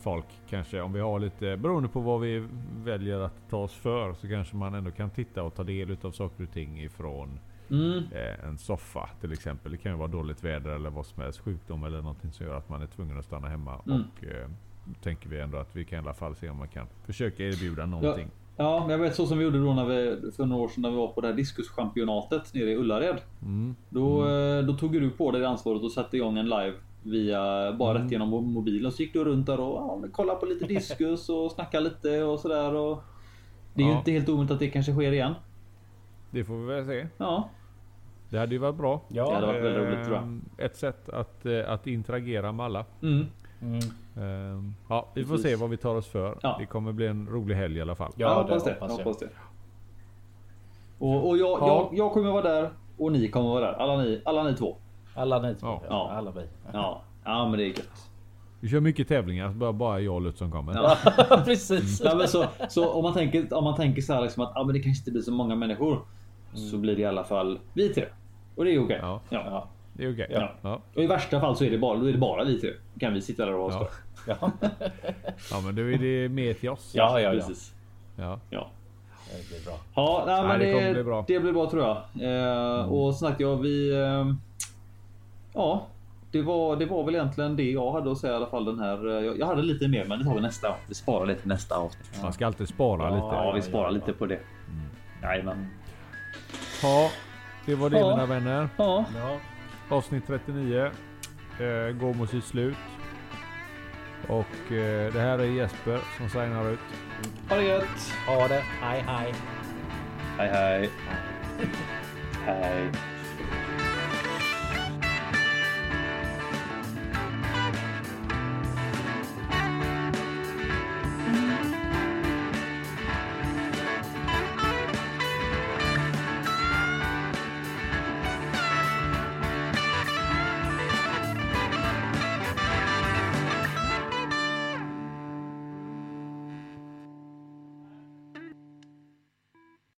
folk kanske, om vi har lite, beroende på vad vi väljer att ta oss för, så kanske man ändå kan titta och ta del av saker och ting ifrån Mm. eh, en soffa till exempel. Det kan ju vara dåligt väder eller vad som helst, sjukdom eller någonting som gör att man är tvungen att stanna hemma. Mm. Och eh, tänker vi ändå att vi kan i alla fall se om man kan försöka erbjuda någonting. Ja, men jag vet så som vi gjorde då när vi, för några år sedan när vi var på det här diskuschampionatet nere i Ullared. Mm. Då, eh, då tog du på dig det ansvaret och satte igång en live via bara Mm. rätt genom mo- mobilen. Så gick du runt där och ja, kollade på lite diskus och snackade lite och sådär. Och det är ju Ja. inte helt omöjligt att det kanske sker igen. Det får vi väl se. Ja, Det hade ju varit bra. ja. det hade varit väldigt roligt tror jag. Eh, Ett sätt att, eh, att interagera med alla. Mm. Mm. Ehm, ja, vi får Precis. se vad vi tar oss för. Ja. Det kommer bli en rolig helg i alla fall. jag Ja, hoppas det. Jag hoppas jag. hoppas det. Och, och jag, Ja. jag, jag kommer vara där och ni kommer vara där. Alla ni, alla ni två. Alla ni två. Ja. Ja. Alla vi. Ja, ja men det är gött. Vi kör mycket tävlingar, bara, bara jag och Lutz som kommer. Ja. Precis. Ja, men så, så om man tänker, om man tänker så här liksom att ah, men det kanske inte blir så många människor. Så blir det i alla fall vi tre. Och det är okej. Ja. Ja. Ja. Det är okej. Ja. Ja. Och i värsta fall så är det bara, då är det bara vi tre. Kan vi sitta där och ha Ja. Ja. ja, men då är det mer till oss. Ja, ja, ja. Precis. Ja. Ja. Det blir bra. Ja, nej, men det det, bli blir bra. det blir bra tror jag. Eh, Och som sagt, ja, vi... Eh, ja, det var, det var väl egentligen det jag hade att säga i alla fall den här. eh, Jag, jag hade lite mer, men det tar vi nästa. Vi sparar lite nästa avsnitt. Man ska alltid spara Ja. lite. Ja, vi ja, sparar ja. lite på det. Jajamän. Ja, det var det Ja. mina vänner. Ja, Ja. Avsnitt 39 eh, går mot sitt slut. Och eh, det här är Jesper som signar ut. ha det gött. Ha det. Hej hej. Hej hej. hej. Hej.